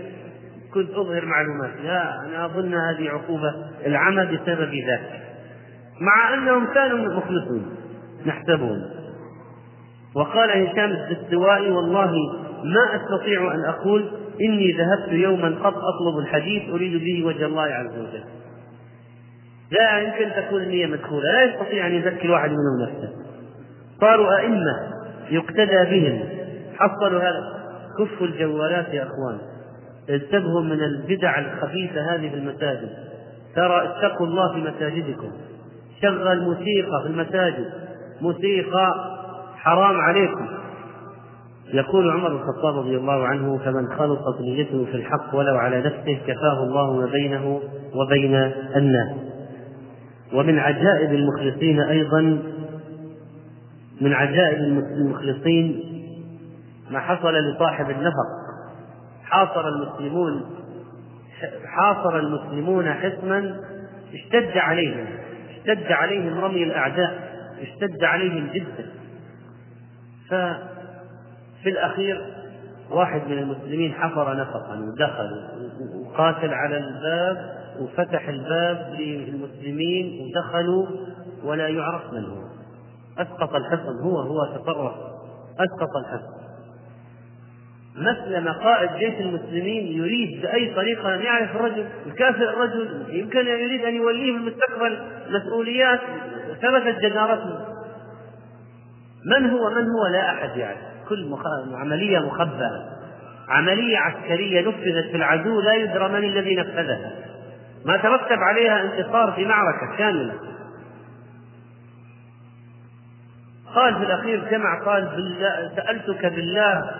كنت أظهر معلومات لا أنا أظن هذه عقوبة العمى بسبب ذلك. مع أنهم كانوا مخلصون نحسبهم. وقال هشام الدستوائي والله ما أستطيع أن أقول إني ذهبت يوما قط أطلب الحديث أريد به وجه الله عز وجل. لا يمكن تكون النية مدخولة لا يستطيع أن يزكي الواحد منهم نفسه. صاروا أئمة يقتدى بهم. حصلوا هذا. كفوا الجوالات يا أخوان. انتبهوا من البدع الخبيثة هذه في المساجد. ترى اتقوا الله في مساجدكم. شغل موسيقى في المساجد. موسيقى حرام عليكم. يقول عمر بن الخطاب رضي الله عنه فمن خلطت نيته في الحق ولو على نفسه كفاه الله ما بينه وبين الناس. ومن عجائب المخلصين أيضا من عجائب المخلصين ما حصل لصاحب النفق. حاصر المسلمون حاصر المسلمون حصنا اشتد عليهم اشتد عليهم رمي الأعداء اشتد عليهم جدا. ففي الأخير واحد من المسلمين حفر نفقا ودخل وقاتل على الباب وفتح الباب للمسلمين ودخلوا ولا يعرف من هو. أسقط الحصن هو هو تطرف. أسقط الحصن. مسلم قائد جيش المسلمين يريد بأي طريقة أن يعرف الرجل يكافئ الرجل يمكن أن يريد أن يوليه المستقبل مسؤوليات ثبتت جدارته. من هو من هو لا أحد يعرف كل مخ... عملية مخبأة. عملية عسكرية نفذت في العدو لا يدرى من الذي نفذها. ما ترتب عليها انتصار في معركة كاملة. قال في الأخير جمع قال بالله سألتك بالله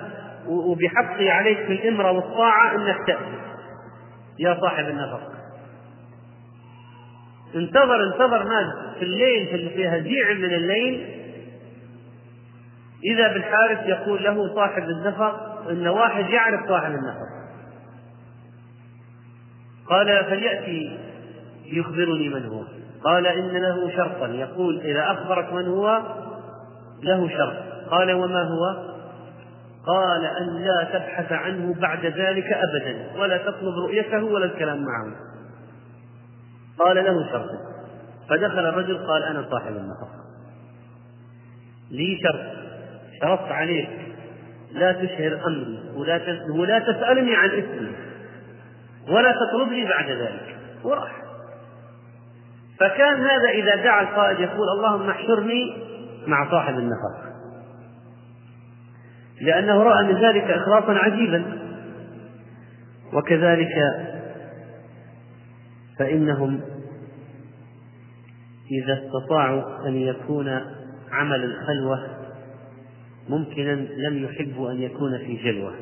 وبحقي عليك في الإمرة والطاعة أنك تأتي. يا صاحب النفق. انتظر انتظر ناس في الليل في هزيع من الليل إذا بالحارث يقول له صاحب النفق أن واحد يعرف صاحب النفق. قال فليأتي يخبرني من هو. قال إن له شرطا. يقول إذا أخبرك من هو له شرط. قال وما هو؟ قال أن لا تبحث عنه بعد ذلك أبدا. ولا تطلب رؤيته ولا الكلام معه. قال له شرط. فدخل الرجل قال أنا صاحب النفقة لي شرط. شرطت عليك. لا تشهر أمري ولا ولا تسألني عن اسمي ولا تطلبني بعد ذلك. وراح. فكان هذا إذا دعا القائد يقول اللهم احشرني مع صاحب النفق. لأنه رأى من ذلك إخلاصا عجيبا. وكذلك فإنهم إذا استطاعوا أن يكون عمل الخلوة ممكنا لم يحبوا أن يكون في جلوة.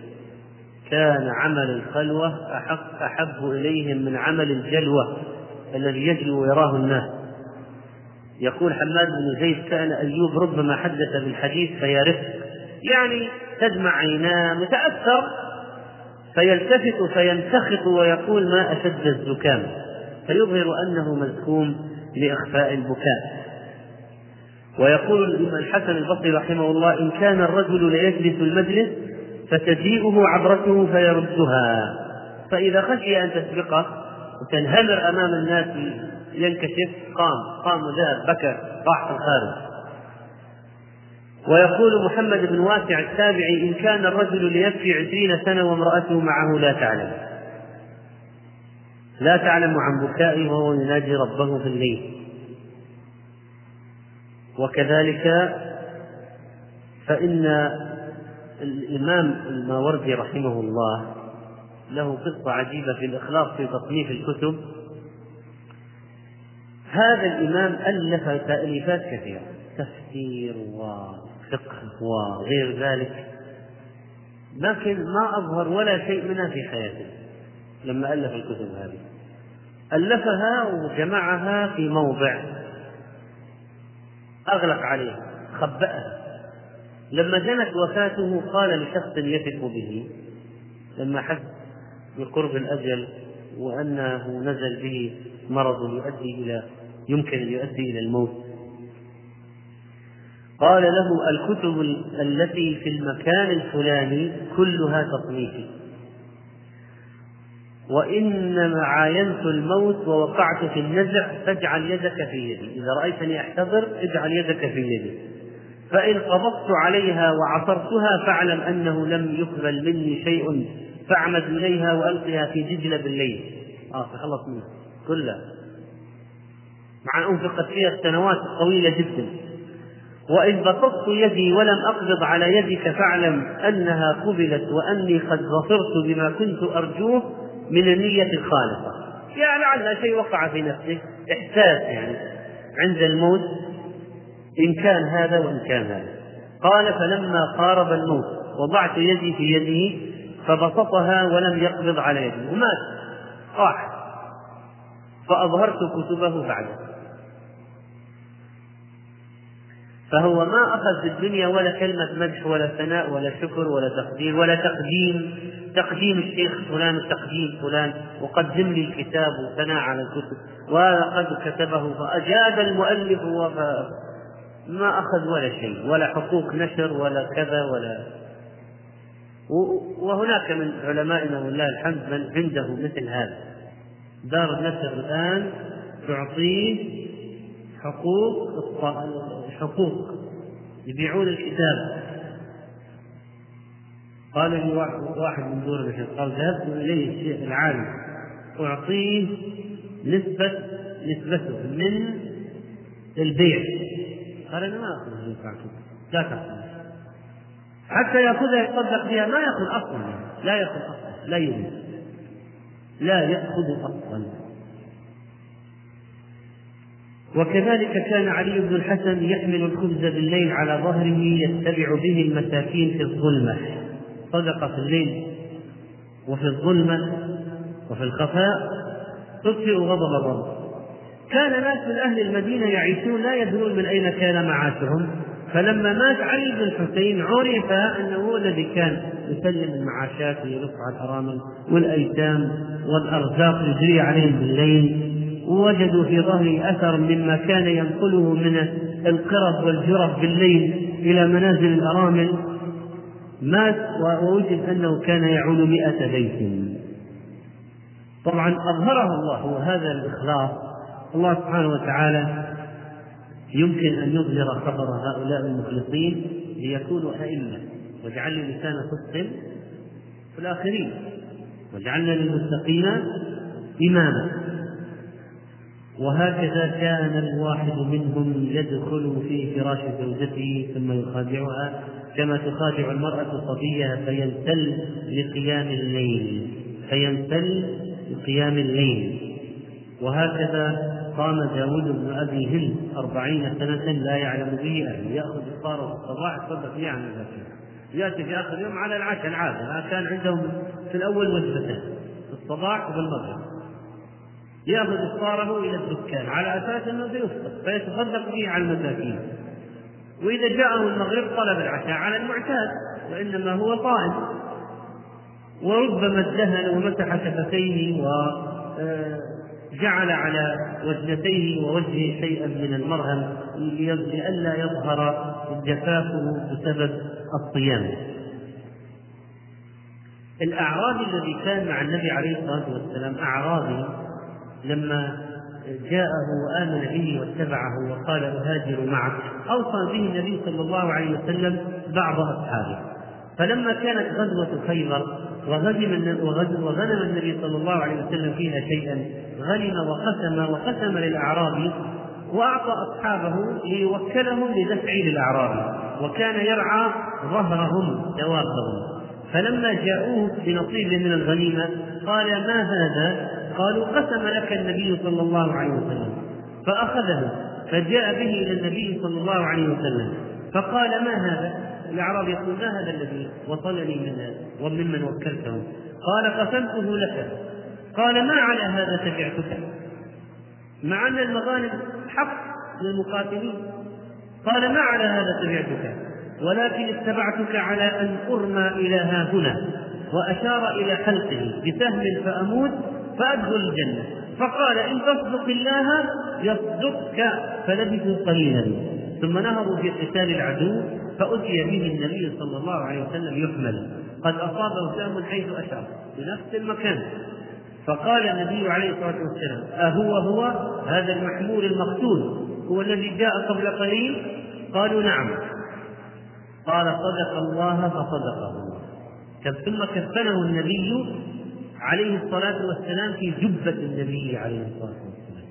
كان عمل الخلوة أحب, أحب إليهم من عمل الجلوة الذي يجلو ويراه الناس. يقول حماد بن زيد كان أيوب ربما حدث بالحديث فيرف يعني تدمع عيناه متأثر فيلتفت فينتخط ويقول ما أشد الزكام فيظهر أنه مزكوم لإخفاء البكاء. ويقول الحسن البصري رحمه الله إن كان الرجل ليجلس المجلس فتجيئه عبرته فيردها. فإذا خشي أن تسبقه وتنهمر أمام الناس ينكشف قام قام وذهب بكى راح في الخارج. ويقول محمد بن واسع التابعي إن كان الرجل ليبكي عشرين سنة وامرأته معه لا تعلم. لا تعلم عن بكائه وهو يناجي ربه في الليل وكذلك فإن الإمام الماوردي رحمه الله له قصة عجيبة في الإخلاص في تصنيف الكتب. هذا الإمام ألف تأليفات كثيرة تفسير وفقه وغير ذلك لكن ما أظهر ولا شيء منها في حياته لما ألف الكتب هذه. ألفها وجمعها في موضع أغلق عليها خبأها لما جنت وفاته قال لشخص يثق به لما حس بقرب الأجل وأنه نزل به مرض يؤدي إلى يمكن أن يؤدي إلى الموت. قال له الكتب التي في المكان الفلاني كلها تصنيفي وإنما عاينت الموت ووقعت في النزع فاجعل يدك في يدي. إذا رأيتني أحتضر اجعل يدك في يدي. فإن قبضت عليها وعصرتها فاعلم أنه لم يقبل مني شيء فاعمد إليها وألقها في دجلة بالليل. آه تخلص منها كلها مع أن أنفقت فيها سنوات طويلة جدا. وإن بسطت يدي ولم أقبض على يدك فاعلم أنها قبلت وأني قد ظفرت بما كنت أرجوه. من النية الخالصة يعني لعل شيء وقع في نفسك إحساس يعني عند الموت إن كان هذا وإن كان هذا. قال فلما قارب الموت وضعت يدي في يده فبسطها ولم يقبض على يده ومات راح. فأظهرت كتبه بعده. فهو ما أخذ في الدنيا ولا كلمة مدح ولا ثناء ولا شكر ولا تقدير ولا تقديم. تقديم الشيخ فلان وتقديم فلان. وقدم لي الكتاب وثناء على الكتب. وهذا قد كتبه فأجاد المؤلف ما أخذ ولا شيء. ولا حقوق نشر ولا كذا ولا. وهناك من علمائنا ولله الحمد من عنده مثل هذا. دار النشر الآن تعطيه حقوق حقوق. يبيعون الكتاب. قال لي واحد من دور الشيخ قال ذهبت إليه الشيخ العالم أعطيه نسبة نسبته من البيع. قال أنا ما أخذ لا تأخذ. حتى يأخذها يتصدق بها ما يأخذ أصلا. لا يأخذ أصلا. لا يريد. لا يأخذ أصلا. وكذلك كان علي بن الحسن يحمل الخبز بالليل على ظهره يتبع به المساكين في الظلمة. صدق في الليل وفي الظلمة وفي الخفاء. تطفئ غضب الرب. كان ناس من أهل المدينة يعيشون لا يدرون من أين كان معاشهم. فلما مات علي بن الحسين عرف أنه هو الذي كان يسلم المعاشات ويرفع الأرامل والأيتام والأرزاق يجري عليهم بالليل. ووجدوا في ظهره أثر مما كان ينقله من القرب والجرف بالليل إلى منازل الأرامل. مات ووجد أنه كان يعول مئة بيت. طبعا أظهره الله وهذا الإخلاص. الله سبحانه وتعالى يمكن أن يظهر خبر هؤلاء المخلصين ليكونوا أئمة. واجعل لي لسان صدق في الآخرين. واجعلنا للمتقين إماما. وهكذا كان الواحد منهم يدخل في فراش زوجته ثم يخادعها كما تخادع المرأة صبيها فينسل لقيام الليل فينسل لقيام الليل. وهكذا قام داود بن أبي هند أربعين سنة لا يعلم به أهل يأخذ إفطاره الصباح يتصدق به عن يأتي في آخر يوم على العشاء العادة كان عندهم في الأول وجبتين في الصباح وفي المغرب. يأخذ إفطاره إلى الدكان على أساس أنه بيفطر فيتصدق به على المساكين. وإذا جاءه المغرب طلب العشاء على المعتاد وإنما هو صائم وربما ادهن ومسح شفتيه وجعل آه، على وجنتيه ووجهه شيئا من المرهم لئلا يظهر جفافه بسبب الصيام. الأعرابي الذي كان مع النبي عليه الصلاة والسلام أعرابي لما جاءه وآمن به واتبعه وقال أهاجر معك أوصى به النبي صلى الله عليه وسلم بعض أصحابه. فلما كانت غزوة خيبر وغنم وغنم النبي صلى الله عليه وسلم فيها شيئا غنم وقسم وقسم للأعرابي وأعطى أصحابه ليوكلهم لدفع للأعرابي وكان يرعى ظهرهم دوابهم فلما جاءوه بنصيب من الغنيمة قال ما هذا؟ قالوا قسم لك النبي صلى الله عليه وسلم. فأخذه فجاء به إلى النبي صلى الله عليه وسلم. فقال ما هذا؟ الأعراب يقول ما هذا الذي وصلني من وممن وكلته؟ قال قسمته لك. قال ما على هذا تبعتك؟ مع أن المغانم حق للمقاتلين. قال ما على هذا تبعتك؟ ولكن اتبعتك على أن أرمى إلى ها هنا وأشار إلى حلقه بسهم فأموت فأدخل الجنة. فقال إن تصدق الله يصدقك فلبثوا قليلا. ثم نهضوا في قتال العدو فأتي به النبي صلى الله عليه وسلم يحمل. قد أصابه سهم حيث أشار في نفس المكان. فقال النبي عليه الصلاة والسلام أهو هو هذا المحمول المقتول هو الذي جاء قبل قليل؟ قالوا نعم. قال صدق الله فصدقه ثم كفنه النبي عليه الصلاة والسلام في جبة النبي عليه الصلاة والسلام.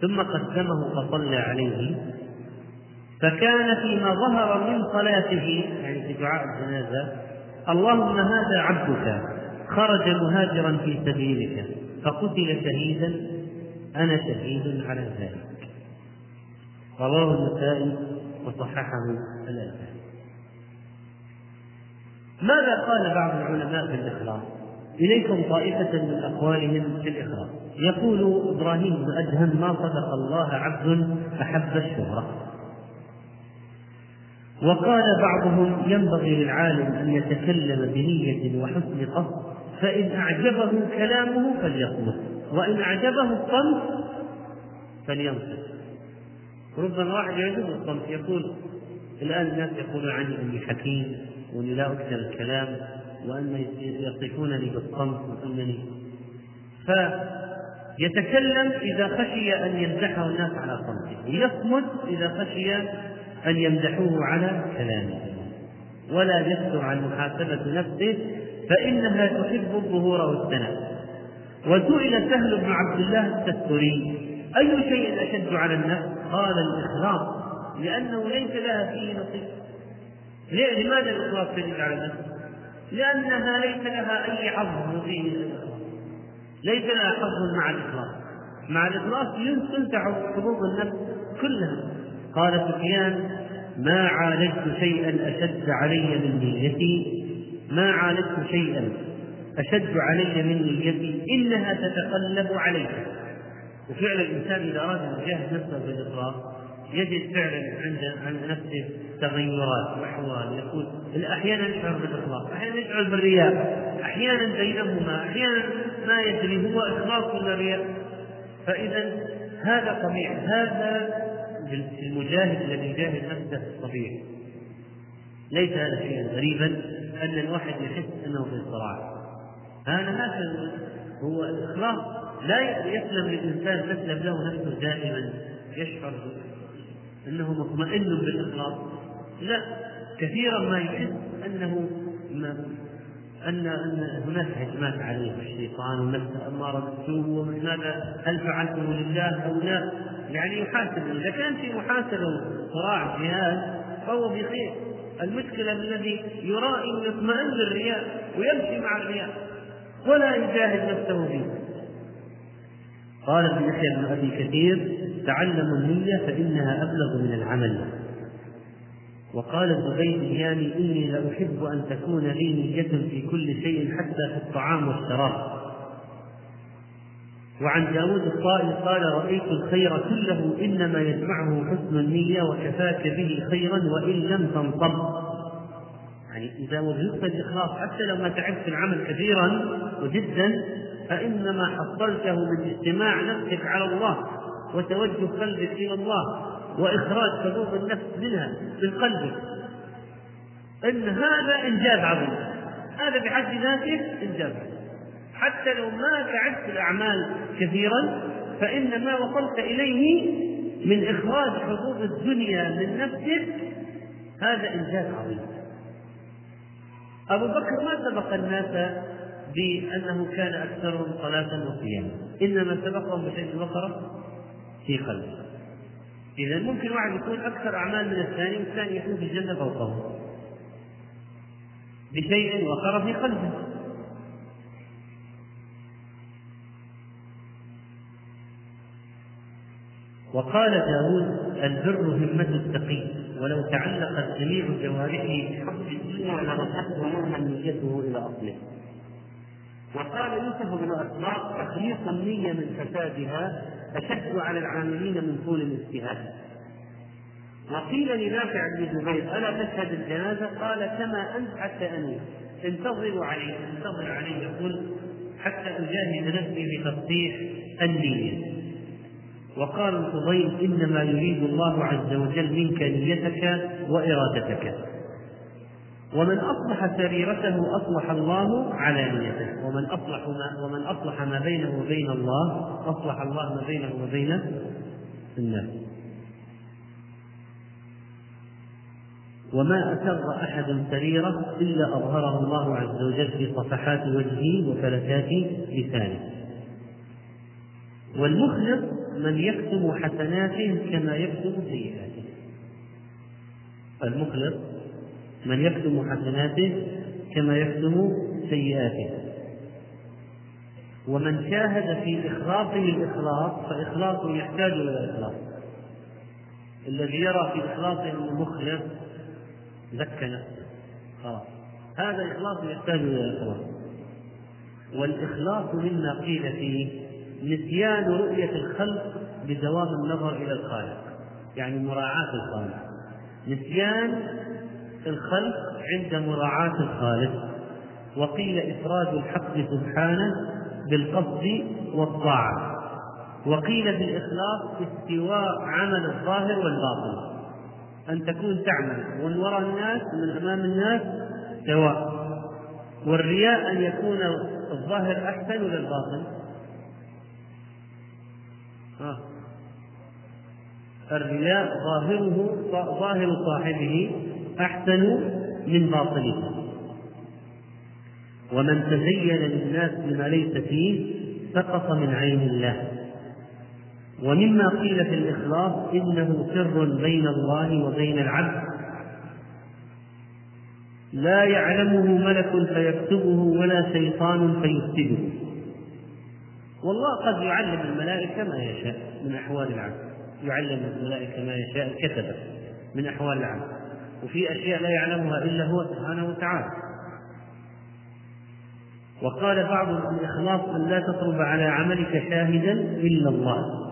ثم قدمه فصلى عليه. فكان فيما ظهر من صلاته يعني في دعاء الجنازة اللهم هذا عبدك خرج مهاجرا في سبيلك فقتل شهيدا أنا شهيد على ذلك. رواه النسائي وصححه الألباني. ماذا قال بعض العلماء في الإخلاص؟ إليكم طائفة من أقوالهم في الإخلاص يقول إبراهيم بن أدهم ما صدق الله عبد أحب الشهرة. وقال بعضهم ينبغي للعالم أن يتكلم بنية وحسن قصد فإن أعجبه كلامه فليصمت وإن أعجبه الصمت فلينصت. ربما واحد يعجبه الصمت يقول الآن الناس يقولون عني أني حكيم وأني لا أكثر الكلام وأن يصفونني بالصمت وأنني. فيتكلم إذا خشي أن يمدحه الناس على صمته يصمت إذا خشي أن يمدحوه على كلامه. ولا يكثر عن محاسبة نفسه فإنها تحب الظهور والثناء. وسئل سهل بن عبد الله التستري أي شيء أشد على النفس؟ قال الإخلاص لأنه ليس لها فيه نصيب. لماذا الإخلاص شديد على النفس؟ لأنها ليس لها أي حظ الإخلاص ليس لها حظ مع الإخلاص مع الإخلاص تنتع حظوظ النفس كلها. قال سفيان ما عالجت شيئا أشد علي من نيتي ما عالجت شيئا أشد علي من نيتي إنها تتقلب علي وفعلا الإنسان إذا أراد أن يجاهد نفسه بالإخلاص يجد فعلا عند عند نفسه تغيرات وأحوال يقول أحيانا يشعر بالإخلاص أحيانا يشعر بالرياء أحيانا بينهما أحيانا ما يدري هو إخلاص ولا رياء. فاذا هذا طبيعي هذا المجاهد الذي يجاهد نفسه طبيعي. ليس هذا شيئا غريبا أن الواحد يحس أنه في صراع. هذا هكذا هو الإخلاص لا يسلم للإنسان تسلم له نفسه دائما يشعر انه مطمئن بالإخلاص. لا كثيرا ما يحس أنه ما ان أن هناك هجمات عليه الشيطان ونفسه أمارة بالسوء وماذا هل فعلته لله أو لا. يعني يحاسب. إذا كان في محاسبة صراع جهاد فهو بخير. المشكلة الذي يرائي ويطمئن بالرياء ويمشي مع الرياء ولا يجاهد نفسه فيه. قال ابن يحيى بن أبي كثير تعلموا النية فإنها أبلغ من العمل. وقال الزبيدياني إني لأحب أن تكون لي نية في كل شيء حتى في الطعام والشراب. وعن داود الطائي قال رأيت الخير كله إنما يجمعه حسن النية وكفاك به خيرا وإن لم تنصب. يعني إذا وجدت الإخلاص حتى لو ما تعبت العمل كثيرا وجدا فإنما حصلته من اجتماع نفسك على الله. وتوجه قلبك إلى الله وإخراج حظوظ النفس منها من قلبك. إن هذا إنجاز عظيم. هذا بحد ذاته إنجاز حتى لو ما تعبت الأعمال كثيرا فإن ما وصلت إليه من إخراج حظوظ الدنيا من نفسك هذا إنجاز عظيم. أبو بكر ما سبق الناس بأنه كان أكثرهم صلاة وصياما إنما سبقهم بشيء البقرة في قلبه. إذا ممكن واحد يكون أكثر أعمال من الثاني والثاني يكون في الجنة فوقه. بشيء وقر في قلبه. وقال داود البر همة التقي ولو تعلقت جميع جوارحه بحب الدنيا لرفعته مهما نيته إلى أصله. وقال يوسف بن أسباط تخليص النية من فسادها أشد على العاملين من طول الاجتهاد. وقيل لنافع بن جبير ألا تشهد الجنازة؟ قال كما أنت حتى أني. انتظروا عليه انتظر عليه يقول حتى أجاهد نفسي بتصحيح النية. وقال الفضيل إنما يريد الله عز وجل منك نيتك وإرادتك. ومن أصلح سريرته أصلح الله على نيته ومن أصلح ما ومن أصلح ما بينه وبين الله أصلح الله ما بينه وبين الناس. وما أسر أحد سريرة إلا أظهره الله عز وجل في صفحات وجهه وفلتات لسانه. والمخلص من يكتم حسناته كما يكتم سيئاته. المخلص من يكتم حسناته كما يكتم سيئاته. ومن شاهد في إخلاصه الإخلاص فإخلاصه يحتاج إلى إخلاص الذي يرى في إخلاصه المخلص زكى نفسه. خلاص. هذا إخلاص يحتاج إلى إخلاص والإخلاص مما قيل فيه نسيان رؤية الخلق بدوام النظر إلى الخالق. يعني مراعاة الخالق. نسيان الخلق عند مراعاة الخالق. وقيل إفراد الحق سبحانه بالقصد والطاعة. وقيل بالإخلاص استواء عمل الظاهر والباطن. أن تكون تعمل. ومن وراء الناس ومن أمام الناس سواء. والرياء أن يكون الظاهر أحسن ولا الباطن؟ الرياء ظاهره ظاهر صاحبه. أحسن من باطنه ومن تزين للناس بما ليس فيه سقط من عين الله. ومما قيل في الإخلاص إنه سر بين الله وبين العبد. لا يعلمه ملك فيكتبه ولا شيطان فيفسده. والله قد يعلم الملائكة ما يشاء من أحوال العبد. يعلم الملائكة ما يشاء الكتبة من أحوال العبد. وفي أشياء لا يعلمها إلا هو سبحانه وتعالى. وقال بعض الإخلاص أن لا تطلب على عملك شاهدا إلا الله.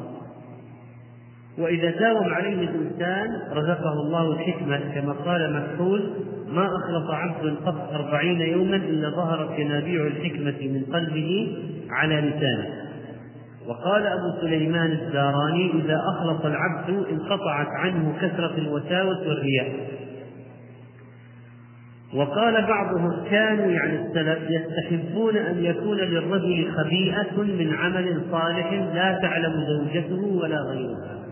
وإذا داوم عليه الإنسان رزقه الله الحكمة كما قال مسحول ما أخلص عبد قط أربعين يوما إلا ظهرت ينابيع الحكمة من قلبه على لسانه. وقال أبو سليمان الداراني إذا أخلص العبد انقطعت عنه كثرة الوساوس والرياء. وقال بعضهم كانوا يعني السلف يستحبون أن يكون للرجل خبيئة من عمل صالح لا تعلم زوجته ولا غيرها.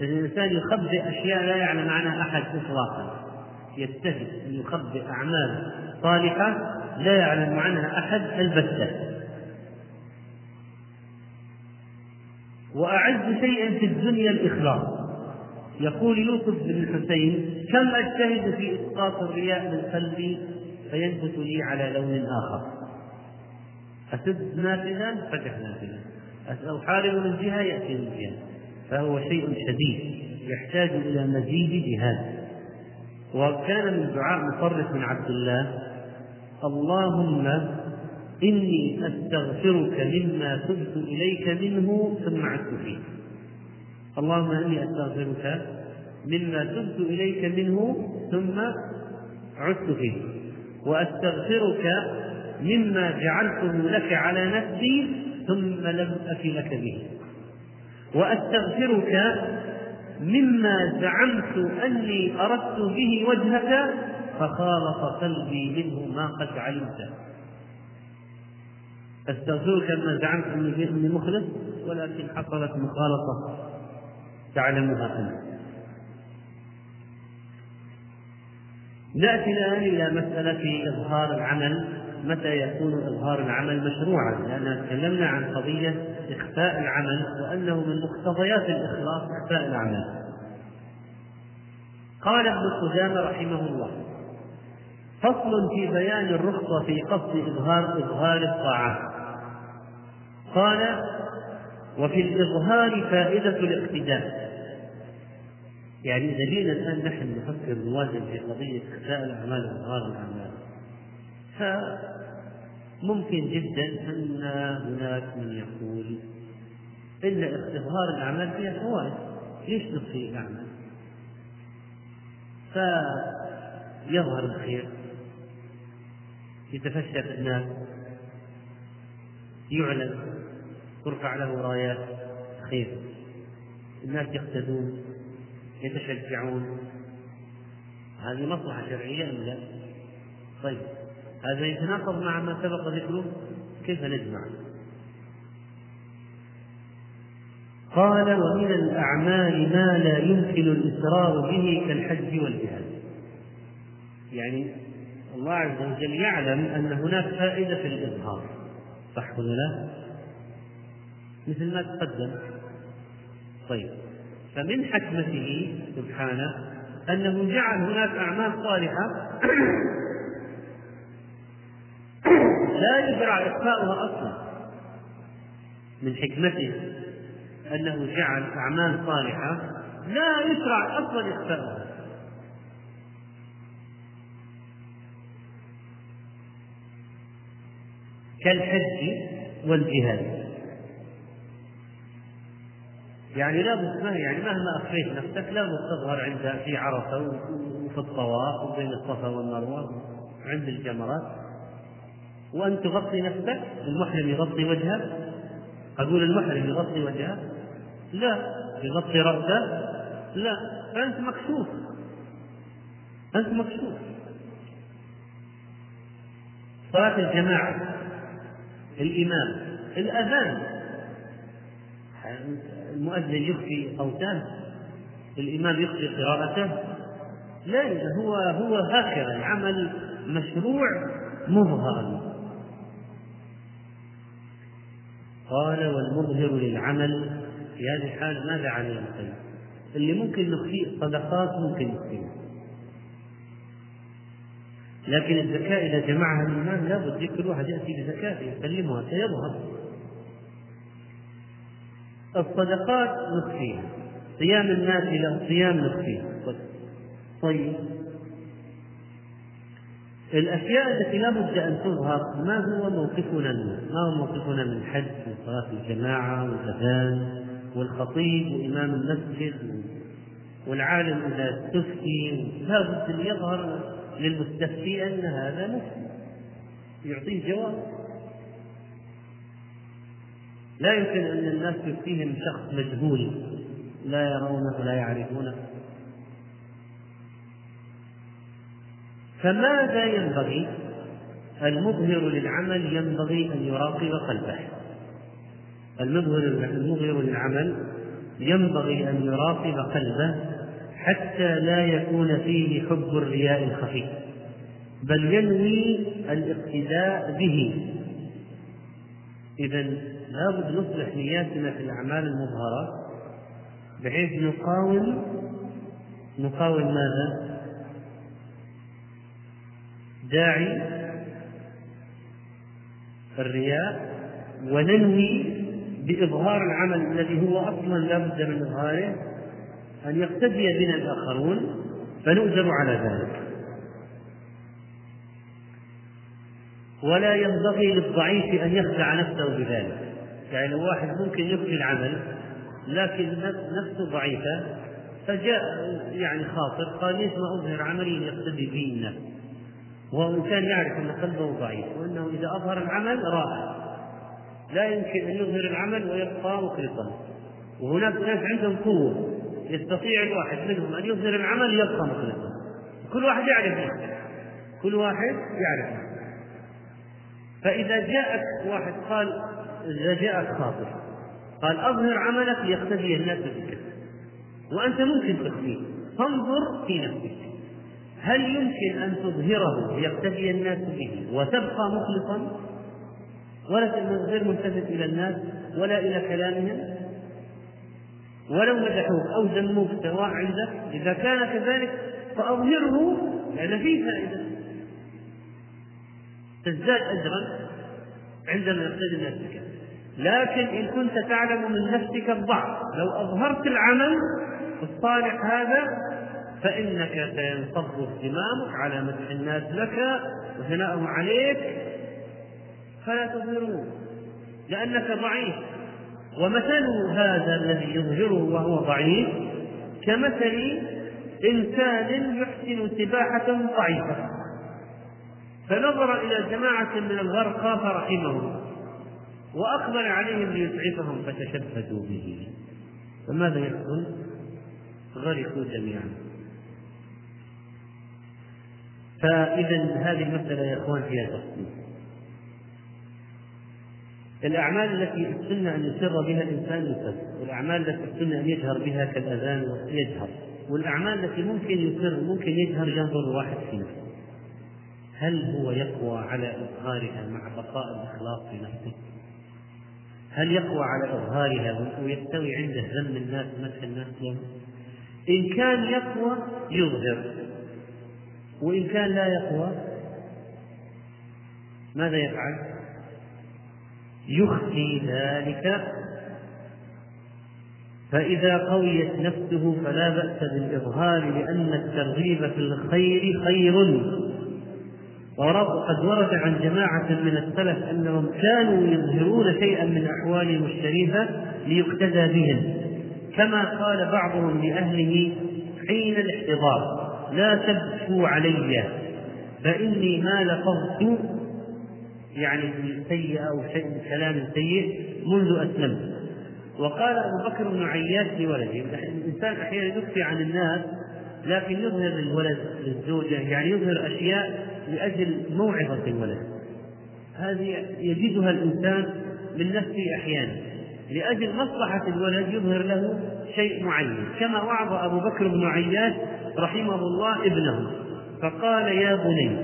الإنسان يخبئ أشياء لا يعلم عنها أحد إطلاقا. يجتهد أن يخبئ أعمال صالحة لا يعلم عنها أحد البتة. وأعز شيء في الدنيا الإخلاص. يقول يوسف بن الحسين كم أجتهد في إسقاط الرياء من قلبي فينبت لي على لون آخر. أسد نافذا فتح نافذا أحارب من جهة يأتي من جهة. فهو شيء شديد يحتاج إلى مزيد جهاد. وكان من دعاء مصرف بن عبد الله اللهم إني أستغفرك مما تبت إليك منه ثم عدت فيه اللهم إني أستغفرك مما تبت إليك منه ثم عدت فيه. وأستغفرك مما جعلته لك على نفسي ثم لم أف لك به. وأستغفرك مما زعمت أني أردت به وجهك فخالط قلبي منه ما قد علمت. أستغفرك مما زعمت أني مخلص ولكن حصلت مخالطة تعلمها أنت. نأتي الآن إلى مسألة إظهار العمل متى يكون إظهار العمل مشروعا؟ لأننا تكلمنا عن قضية إخفاء العمل وأنه من مقتضيات الإخلاص إخفاء الأعمال قال ابن قدامة رحمه الله فصل في بيان الرخصة في قصد إظهار إظهار الطاعات قال وفي الإظهار فائدة الاقتداء. يعني جينا الآن نحن نفكر نوازن في قضية إخفاء الأعمال وإظهار الأعمال. فممكن جدا أن هناك من يقول إن إظهار الأعمال فيها فوائد. ليش نخفي الأعمال؟ فيظهر الخير. يتفشى في الناس. يعلن. ترفع له رايات. خير. الناس يقتدون. يتشجعون هذه مصلحة شرعية أم لا؟ طيب هذا يتناقض مع ما سبق ذكره كيف نجمع؟ قال ومن الأعمال ما لا يمكن الإسرار به كالحج والجهاد يعني الله عز وجل يعلم أن هناك فائدة في الإظهار صح ولا لا؟ مثل ما تقدم طيب فمن حكمته سبحانه أنه جعل هناك أعمال صالحة لا يشرع إخفاؤها أصلا. من حكمته أنه جعل أعمال صالحة لا يشرع أصلا إخفاؤها. كالحج والجهاد. يعني لا ما يعني مهما أخفيت نفسك لا تظهر عند في عرفة وفي الطواف وبين الصفا والمروة عند الجمرات. وأن تغطي نفسك المحرم يغطي وجهه أقول المحرم يغطي وجهه لا يغطي راسه لا فانت مكشوف. أنت مكشوف. صلاة الجماعة الإمام الأذان. المؤذن يخفي صوته الإمام يخفي قراءته لا هو هو هكذا عمل مشروع مظهرا. قال والمظهر للعمل في هذه الحال ماذا عليه الخير؟ اللي ممكن نخفيه الصدقات ممكن نخفيها لكن الزكاة إذا جمعها الإمام لابد كل واحد يأتي بزكاته يسلمها سيظهر. الصدقات نخفيها. صيام النافلة صيام نخفيها. طيب. الأشياء التي لا بد أن تظهر ما هو موقفنا منها؟ ما هو موقفنا من الحج وصلاة الجماعة والأذان والخطيب وإمام المسجد والعالم إذا استفتي لا بد أن يظهر للمستفتي أن هذا مفتي يعطيه جواب. لا يمكن أن الناس يفتيهم شخص مجهول. لا يرونه ولا يعرفونه. فماذا ينبغي؟ المظهر للعمل ينبغي أن يراقب قلبه. المظهر المظهر للعمل ينبغي أن يراقب قلبه حتى لا يكون فيه حب الرياء الخفي بل ينوي الاقتداء به. إذا لابد نصلح نياتنا في الأعمال المظهرة بحيث نقاوم نقاوم ماذا؟ داعي الرياء وننوي بإظهار العمل الذي هو أصلا لا بد من إظهاره أن يقتدي بنا الآخرون فنؤجر على ذلك ولا ينبغي للضعيف أن يخدع نفسه بذلك يعني واحد ممكن يخفي العمل لكن نفسه ضعيفة فجاء يعني خاطر قال ليش ما أظهر عملي يقتدي به الناس وهو إنسان يعرف أن قلبه ضعيف وأنه إذا أظهر العمل راح. لا يمكن أن يظهر العمل ويبقى مخلصا. وهناك ناس عندهم قوة يستطيع الواحد منهم أن يظهر العمل يبقى مخلصا. كل واحد يعرف نفسه. كل واحد يعرف فإذا جاءك واحد قال جاءك خاطر قال أظهر عملك ليقتدي الناس بك. وأنت ممكن تخفيه فانظر في نفسك. هل يمكن أن تظهره ليقتدي الناس به وتبقى مخلصا؟ ولا غير ملتفت إلى الناس ولا إلى كلامهم؟ ولو مدحوك أو ذموك سواء عندك إذا كان كذلك فأظهره لأن فيه فائدة. تزداد أجرا عندما يقتدي الناس بك. لكن إن كنت تعلم من نفسك الضعف. لو أظهرت العمل الصالح هذا فإنك سينصب اهتمامك على مدح الناس لك وثناءهم عليك فلا تظهروه لأنك ضعيف. ومثل هذا الذي يظهره وهو ضعيف كمثل إنسان يحسن سباحة ضعيفة. فنظر إلى جماعة من الغرقى فرحمهم. وأقبل عليهم ليسعفهم فتشبثوا به فماذا يحصل؟ غرقوا جميعا فإذا هذه المسألة يا إخوان فيها تفصيل الأعمال التي السنة أن يسر بها الإنسان يسر والأعمال التي السنة أن يجهر بها كالأذان يجهر والأعمال التي ممكن يسر ممكن يجهر ينظر الواحد في نفسه هل هو يقوى على إظهارها مع بقاء الإخلاص في نفسه؟ هل يقوى على إظهارها ويستوي عنده ذم الناس مدح الناس له؟ إن كان يقوى يظهر وإن كان لا يقوى ماذا يفعل؟ يخفي ذلك فإذا قويت نفسه فلا بأس بالإظهار لأن الترغيب في الخير خير وقد ورد عن جماعة من السلف أنهم كانوا يظهرون شيئا من أحوالهم الشريفة ليقتدى بهم. كما قال بعضهم لأهله حين الاحتضار لا تبكوا علي فإني ما لفظت يعني سيء أو شيء من كلام سيء منذ أسلمت. وقال أبو بكر بن عياش لولده الإنسان أحيانا يخفي عن الناس لكن يظهر للولد للزوجة يعني يظهر أشياء لأجل موعظة الولد. هذه يجدها الإنسان من نفسه أحيانا. لأجل مصلحة الولد يظهر له شيء معين. كما وعظ أبو بكر بن عياش رحمه الله ابنه. فقال يا بني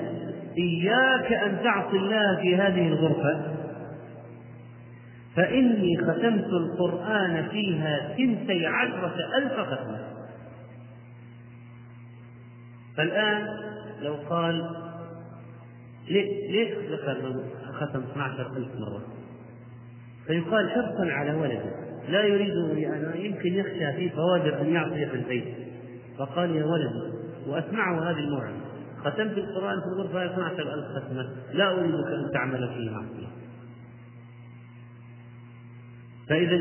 إياك أن تعصي الله في هذه الغرفة فإني ختمت القرآن فيها ثنتي عشرة ألف ختمة. فالآن لو قال ليش ذكر ختم 12 ألف مرة؟ فيقال حرصا على ولده. لا يريد يعني يمكن يخشى في فواجر أن يعصي في البيت. فقال يا ولدي وأسمعه هذه الموعظة. ختمت القرآن في الغرفة 12 ألف ختمة. لا أريدك أن تعمل فيه معصية. فإذا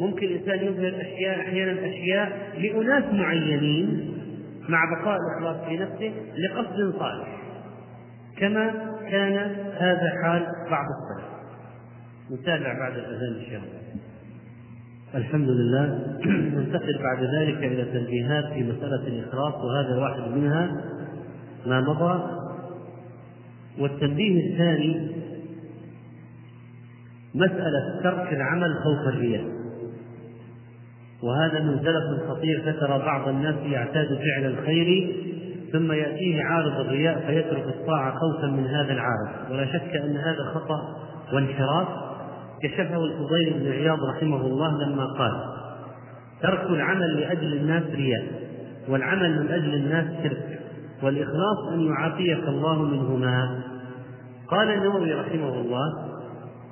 ممكن الإنسان يظهر أشياء أحيانا أشياء لأناس معينين مع بقاء الإخلاص في نفسه لقصد صالح. كما كان هذا حال بعض السلف نتابع بعد الأذان إن شاء الله. الحمد لله. ننتقل بعد ذلك إلى تنبيهات في مسألة الإخلاص وهذا واحد منها ما مضى. والتنبيه الثاني مسألة ترك العمل خوف الرياء. وهذا من زلف خطير فترى بعض الناس يعتاد فعل الخير ثم يأتيه عارض الرياء فيترك الطاعة خوفا من هذا العارض. ولا شك أن هذا خطأ وانحراف. كشفه الفضيل بن عياض رحمه الله لما قال ترك العمل لأجل الناس رياء والعمل من أجل الناس شرك والإخلاص أن يعافيك الله منهما. قال النووي رحمه الله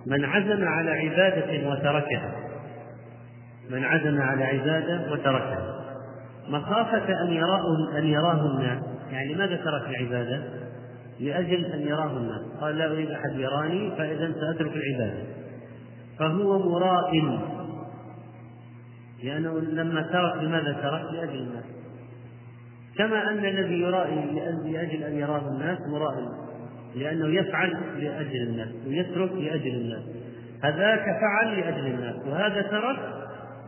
من عزم على عبادة وتركها من عزم على عبادة وتركها. مخافة أن يراه أن يراه الناس. يعني لماذا ترك العبادة؟ لأجل أن يراه الناس. قال لا أريد أحد يراني فإذا سأترك العبادة. فهو مراء. لأنه لما ترك لماذا ترك؟ لأجل الناس. كما أن الذي يرائي لأجل أن يراه الناس مراء. لأنه يفعل لأجل الناس ويترك لأجل الناس. هذاك فعل لأجل الناس وهذا ترك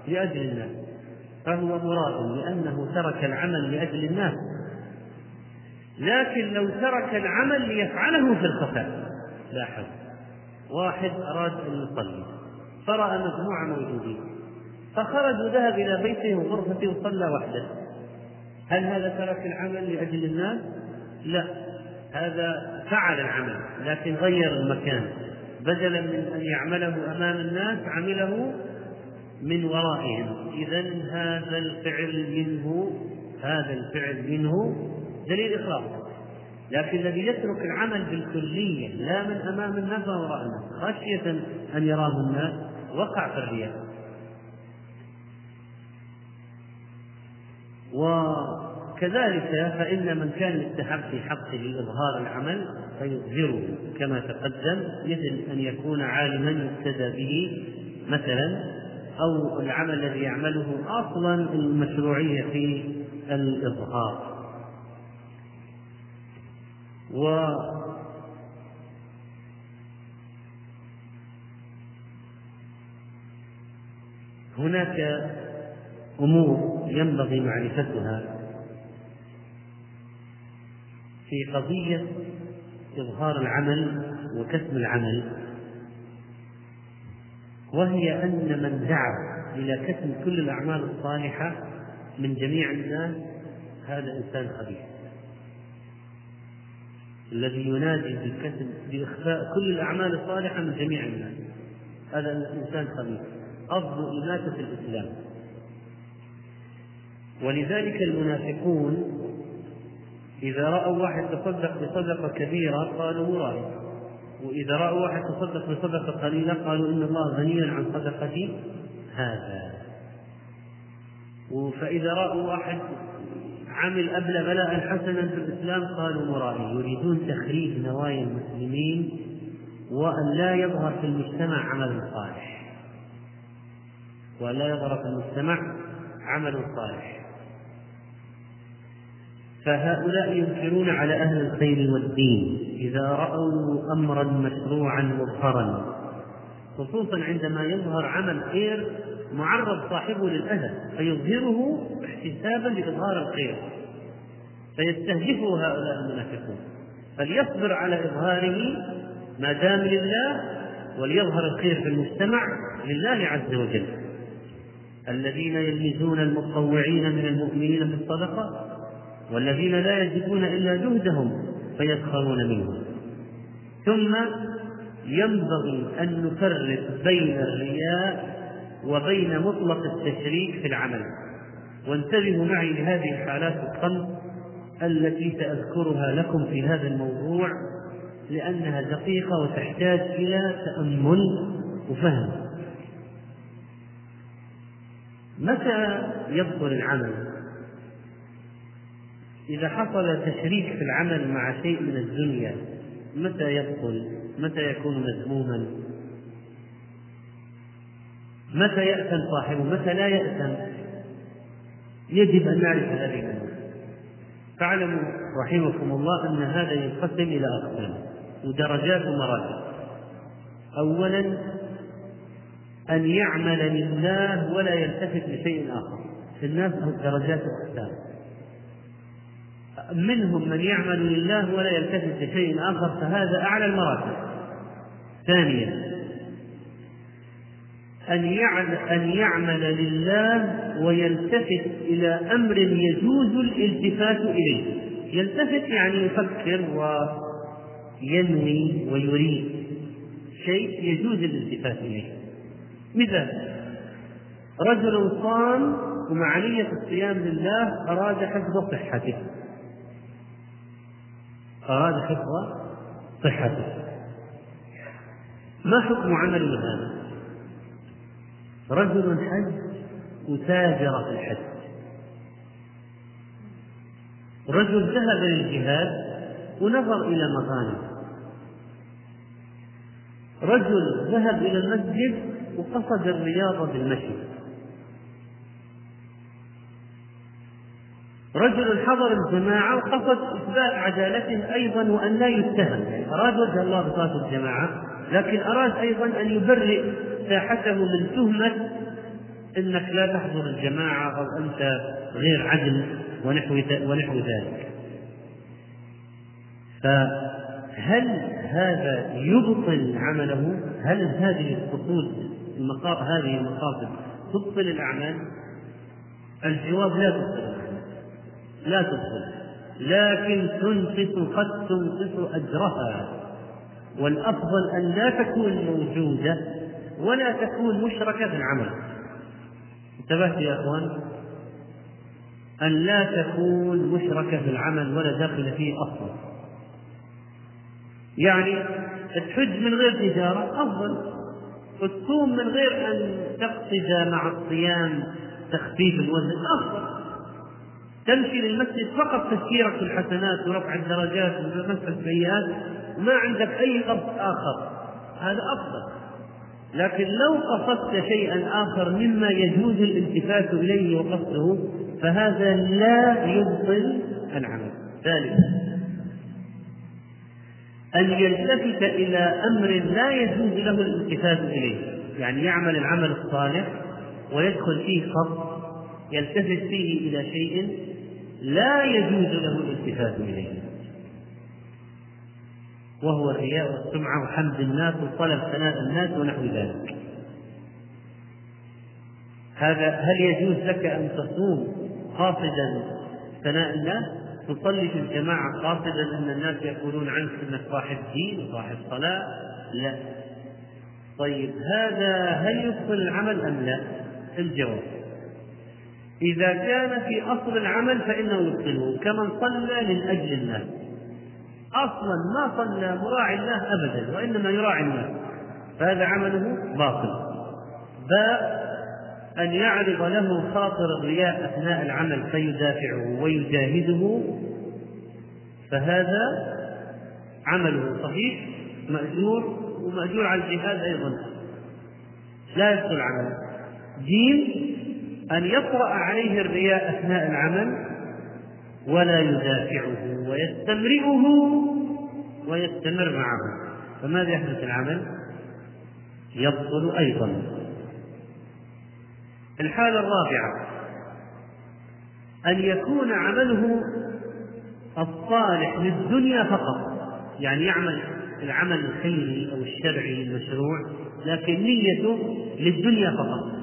لأجل الناس. فهو مراد لأنه ترك العمل لأجل الناس. لكن لو ترك العمل ليفعله في الخفاء. لاحظ. واحد أراد أن يصلي. فرأى مجموعة موجودين. فخرج وذهب إلى بيته وغرفته وصلى وحده. هل هذا ترك العمل لأجل الناس؟ لا. هذا فعل العمل لكن غير المكان. بدلا من أن يعمله أمام الناس عمله من ورائهم إذا هذا الفعل منه هذا الفعل منه دليل إخلاص لكن الذي يترك العمل بالكلية لا من أمام الناس وراء الناس خشية أن يراه الناس وقع في الرياء. وكذلك فإن من كان يستحق في حقه إظهار العمل فيظهره كما تقدم مثل أن يكون عالما يقتدى به مثلا أو العمل الذي يعمله أصلا المشروعية في الإظهار. و هناك أمور ينبغي معرفتها في قضية إظهار العمل وكسب العمل. وهي أن من دعا إلى كسب كل الأعمال الصالحة من جميع الناس هذا إنسان خبيث الذي ينادي بالكسب بإخفاء كل الأعمال الصالحة من جميع الناس. هذا إنسان خبيث قصد إماتة الإسلام. ولذلك المنافقون إذا رأوا واحد تصدق بصدقة كبيرة قالوا مراهن وإذا رأوا واحد تصدق بصدقة قليلة قالوا إن الله غني عن صدقة هذا. فإذا رأوا واحد عمل أبلغ بلاء حسنا في الإسلام قالوا مرائي يريدون تخريج نوايا المسلمين وأن لا يظهر في المجتمع عمل صالح. وأن لا يظهر في المجتمع عمل صالح. فهؤلاء ينكرون على أهل الخير والدين. إذا رأوا أمرا مشروعا مظهرا خصوصا عندما يظهر عمل خير معرض صاحبه للأذى فيظهره احتسابا لإظهار الخير فيستهدفه هؤلاء المنافقون. فليصبر على إظهاره ما دام لله وليظهر الخير في المجتمع لله عز وجل. الذين يلمزون المتطوعين من المؤمنين في الصدقة والذين لا يجدون إلا جهدهم فيسخرون منهم ثم ينبغي أن نفرق بين الرياء وبين مطلق التشريك في العمل. وانتبهوا معي لهذه الحالات الخمس التي سأذكرها لكم في هذا الموضوع لأنها دقيقة وتحتاج إلى تأمل وفهم. متى يبطل العمل؟ إذا حصل تشريك في العمل مع شيء من الدنيا متى يبطل متى يكون مذموما؟ متى يأثم صاحبه؟ متى لا يأثم؟ يجب أن نعرف هذه الأمور. فاعلموا رحمكم الله أن هذا ينقسم إلى أقسام ودرجات ومراتب. أولا أن يعمل لله ولا يلتفت لشيء آخر. الناس درجات وأقسام. منهم من يعمل لله ولا يلتفت لشيء آخر فهذا أعلى المراتب. ثانيا أن أن يعمل لله ويلتفت إلى أمر يجوز الالتفات إليه. يلتفت يعني يفكر وينوي ويريد. شيء يجوز الالتفات إليه. مثال رجل صام ومع نية الصيام لله أراد حفظ صحته. أراد حفظ صحته. ما حكم عمله هذا؟ رجل حج وتاجر في الحج. رجل ذهب للجهاد ونظر إلى مغانم رجل ذهب إلى المسجد وقصد الرياضة بالمشي رجل حضر الجماعة وقصد إثبات عدالته أيضا وأن لا يتهم يعني أراد وجه الله بصلاة الجماعة لكن أراد أيضا أن يبرئ ساحته من تهمة أنك لا تحضر الجماعة أو أنت غير عدل ونحو ونحو ذلك فهل هذا يبطل عمله؟ هل هذه القصود هذه المقاصد تبطل الأعمال؟ الجواب لا تبطل لا تبطل لكن تنقص قد تنقص أجرها. والأفضل أن لا تكون موجودة ولا تكون مشركة في العمل. انتبهت يا أخوان؟ أن لا تكون مشركة في العمل ولا داخل فيه أصلا. يعني تحج من غير تجارة أفضل. وتصوم من غير أن تقصد مع الصيام تخفيف الوزن أفضل. تمشي للمسجد فقط تذكيرك الحسنات ورفع الدرجات ومسح السيئات ما عندك أي قصد آخر. هذا أفضل. لكن لو قصدت شيئا آخر مما يجوز الالتفات إليه وقصده فهذا لا يبطل العمل. ثالثا أن يلتفت إلى أمر لا يجوز له الالتفات إليه. يعني يعمل العمل الصالح ويدخل فيه خط يلتفت فيه إلى شيء لا يجوز له الالتفات إليه. وهو الرياء والسمعة وحمد الناس وطلب ثناء الناس ونحو ذلك. هذا هل يجوز لك أن تصوم قاصدا ثناء الناس؟ تصلي في الجماعة قاصدا أن الناس يقولون عنك أنك صاحب دين وصاحب صلاة؟ لا. طيب هذا هل يدخل العمل أم لا؟ الجواب. إذا كان في أصل العمل فإنه يدخله كمن صلى من أجل الناس أصلا ما صلى مراعي الله أبدا وإنما يراعي الناس. فهذا عمله باطل. باء أن يعرض له خاطر الرياء أثناء العمل فيدافعه ويجاهده فهذا عمله صحيح مأجور ومأجور على الجهاد أيضا. لا يدخل عمله. جيم أن يطرأ عليه الرياء أثناء العمل ولا يدافعه ويستمرئه ويستمر معه. فماذا يحدث العمل؟ يبطل أيضا. الحالة الرابعة أن يكون عمله الصالح للدنيا فقط يعني يعمل العمل الخيري أو الشرعي المشروع لكن نيته للدنيا فقط.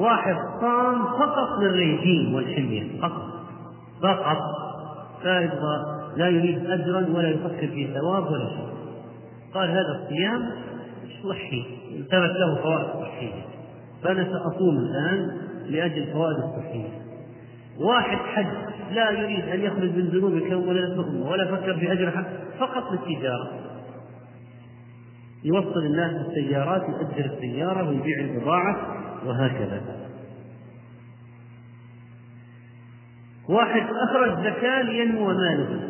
واحد صام فقط للريجيم والحمية فقط. فقط. لا يبغى لا يريد أجرا ولا يفكر في ثواب ولا شيء. قال هذا الصيام صحي انتبت له فوائد صحية. فأنا سأصوم الآن لأجل فوائد الصحية واحد حج لا يريد أن يخرج من ذنوبك ولا يتركه ولا فكر في أجر فقط للتجارة. يوصل الناس بالسيارات يؤجر السيارة ويبيع البضاعة. وهكذا. واحد أخرج زكاة لينمو ماله.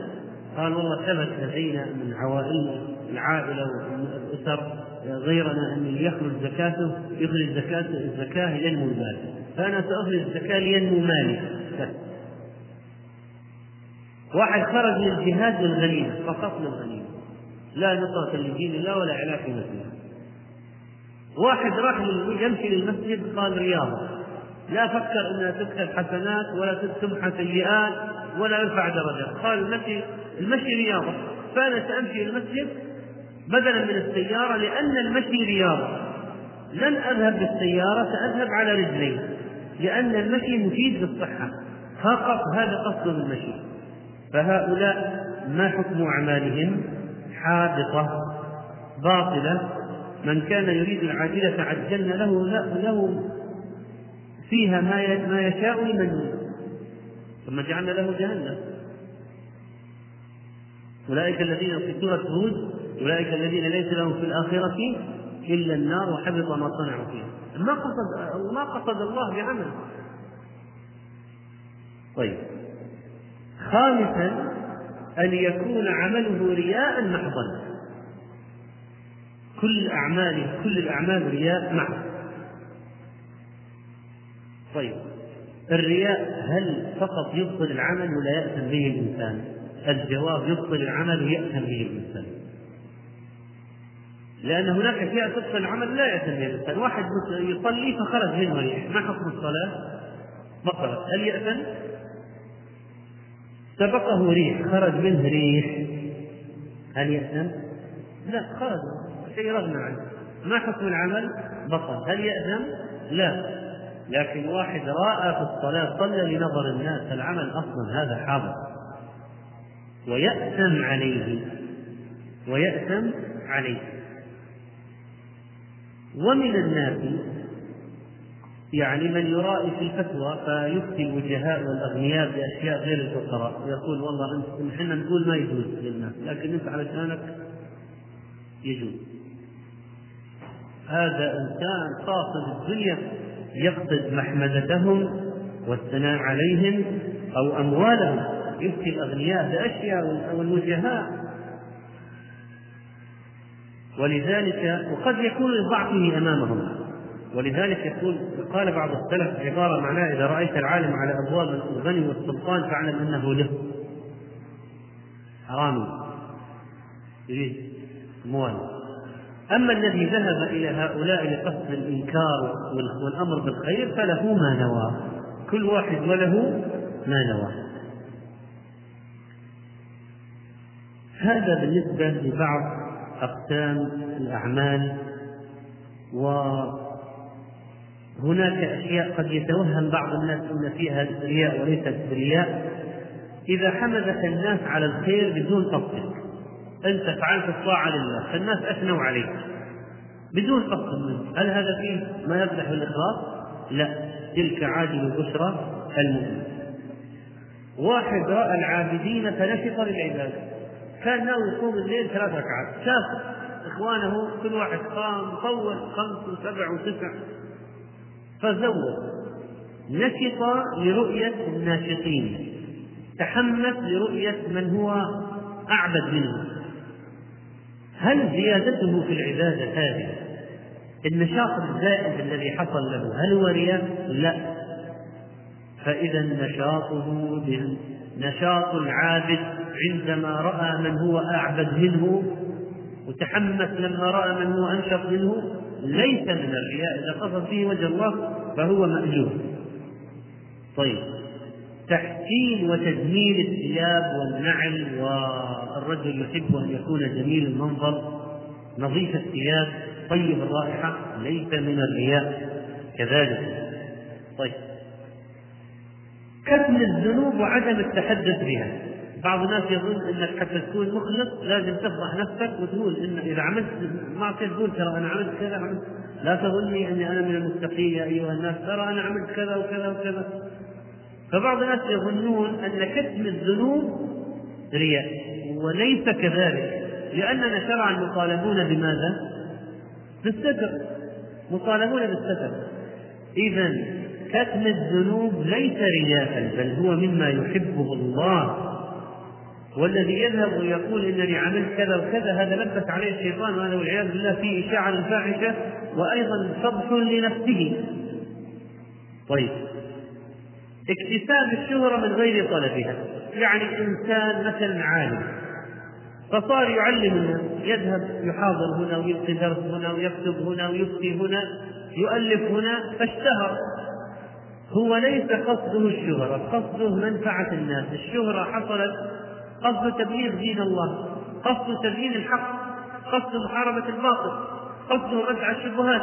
قال والله ثبت لدينا من عوائلنا العائلة والأسر غيرنا أن يخرج زكاته يخرج زكاته الزكاة ينمو المال. فأنا سأخرج الزكاة لينمو مالي. واحد خرج للجهاد للغنيمة فقط للغنيمة. لا نصرة لدين الله ولا علاج مسلم واحد راح يمشي للمسجد قال رياضة. لا فكر إنها تكتب حسنات ولا تمحى سيئات ولا يرفع درجات قال المشي المشي رياضة. فأنا سأمشي المسجد بدلا من السيارة لأن المشي رياضة. لن أذهب بالسيارة سأذهب على رجلي. لأن المشي مفيد للصحة. فقط هذا قصد المشي. فهؤلاء ما حكم أعمالهم؟ حابطة باطلة. من كان يريد العاجلة عجلنا له له فيها ما ما يشاء لمن ثم جعلنا له جهنم. أولئك الذين في سورة هود أولئك الذين ليس لهم في الآخرة إلا النار وحبط ما صنعوا فيها. ما قصد ما قصد الله بعمل. طيب. خامسا أن يكون عمله رياء محضا. كل أعماله كل الأعمال رياء محض طيب الرياء هل فقط يبطل العمل ولا يأثم به الإنسان؟ الجواب يبطل العمل ويأثم به الإنسان لأن هناك أشياء تبطل العمل لا يأثم به الإنسان واحد يصلي فخرج منه ريح ما حكم الصلاة؟ بطلت هل يأثم؟ سبقه ريح خرج منه ريح هل يأثم؟ لا خرج شيء رغم عنه ما حكم العمل؟ بطل. هل يأثم؟ لا. لكن واحد رأى في الصلاة صلى لنظر الناس العمل أصلا هذا حاضر. ويأثم عليه. ويأثم عليه. ومن الناس يعني من يرائي في الفتوى فيفتي الوجهاء والأغنياء بأشياء غير الفقراء. يقول والله انت إحنا نقول ما يجوز للناس لكن أنت علشانك يجوز. هذا إنسان قاصد الدنيا يقصد محمدتهم والثناء عليهم أو أموالهم. يفتي الأغنياء بأشياء والوجهاء ولذلك وقد يكون لضعفه أمامهم. ولذلك يقول قال بعض السلف عبارة معناها إذا رأيت العالم على أبواب الغني والسلطان فاعلم أنه له. حرامي يريد أموال. أما الذي ذهب إلى هؤلاء لقصد الإنكار والأمر بالخير فله ما نوى. كل واحد وله ما نوى. هذا بالنسبة لبعض أقسام الأعمال وهناك أشياء قد يتوهم بعض الناس أن فيها رياء وليست رياء إذا حمدك الناس على الخير بدون قصدك أنت فعلت الطاعة لله فالناس أثنوا عليك. بدون قصد منك. هل هذا فيه ما يفتح الإخلاص؟ لا. تلك عاجل البشرى المؤمن. واحد رأى العابدين فنشط للعبادة. كان ناوي يقوم الليل ثلاث ركعات. شاف إخوانه كل واحد قام طول خمس وسبع وتسع. فزود. نشط لرؤية الناشطين. تحمس لرؤية من هو أعبد منه هل زيادته في العبادة هذه النشاط الزائد الذي حصل له هل هو رياء؟ لا. فإذا نشاطه نشاط العابد عندما رأى من هو أعبد منه وتحمس لما رأى من هو أنشط منه ليس من الرياء. إذا قصد فيه وجه الله فهو مأجور. طيب. تحسين وتجميل الثياب والنعل والرجل يحب أن يكون جميل المنظر. نظيف الثياب طيب الرائحة ليس من الرياء. كذلك. طيب. كتم الذنوب وعدم التحدث بها. بعض الناس يظن انك حتى تكون مخلص لازم تفضح نفسك وتقول إن إذا عملت معصيه تقول ترى أنا عملت كذا عملت. لا تظني أني أنا من المتقين يا أيها الناس ترى أنا عملت كذا وكذا وكذا. فبعض الناس يظنون أن كتم الذنوب رياء وليس كذلك. لأننا شرعا مطالبون بماذا؟ بالستر. مطالبون بالستر. اذا كتم الذنوب ليس رياء بل هو مما يحبه الله. والذي يذهب ويقول إنني عملت كذا وكذا هذا لبس عليه الشيطان وهذا والعياذ بالله فيه إشاعة الفاحشه وأيضا فضح لنفسه. طيب. اكتساب الشهرة من غير طلبها. يعني إنسان مثلا عالم فصار يعلم الناس يذهب يحاضر هنا ويلقي درس هنا ويكتب هنا ويفتي هنا يؤلف هنا فاشتهر. هو ليس قصده الشهرة قصده منفعة الناس. الشهرة حصلت قصد تبليغ دين الله قصد تبيين الحق قصد محاربة الباطل قصده رفع الشبهات.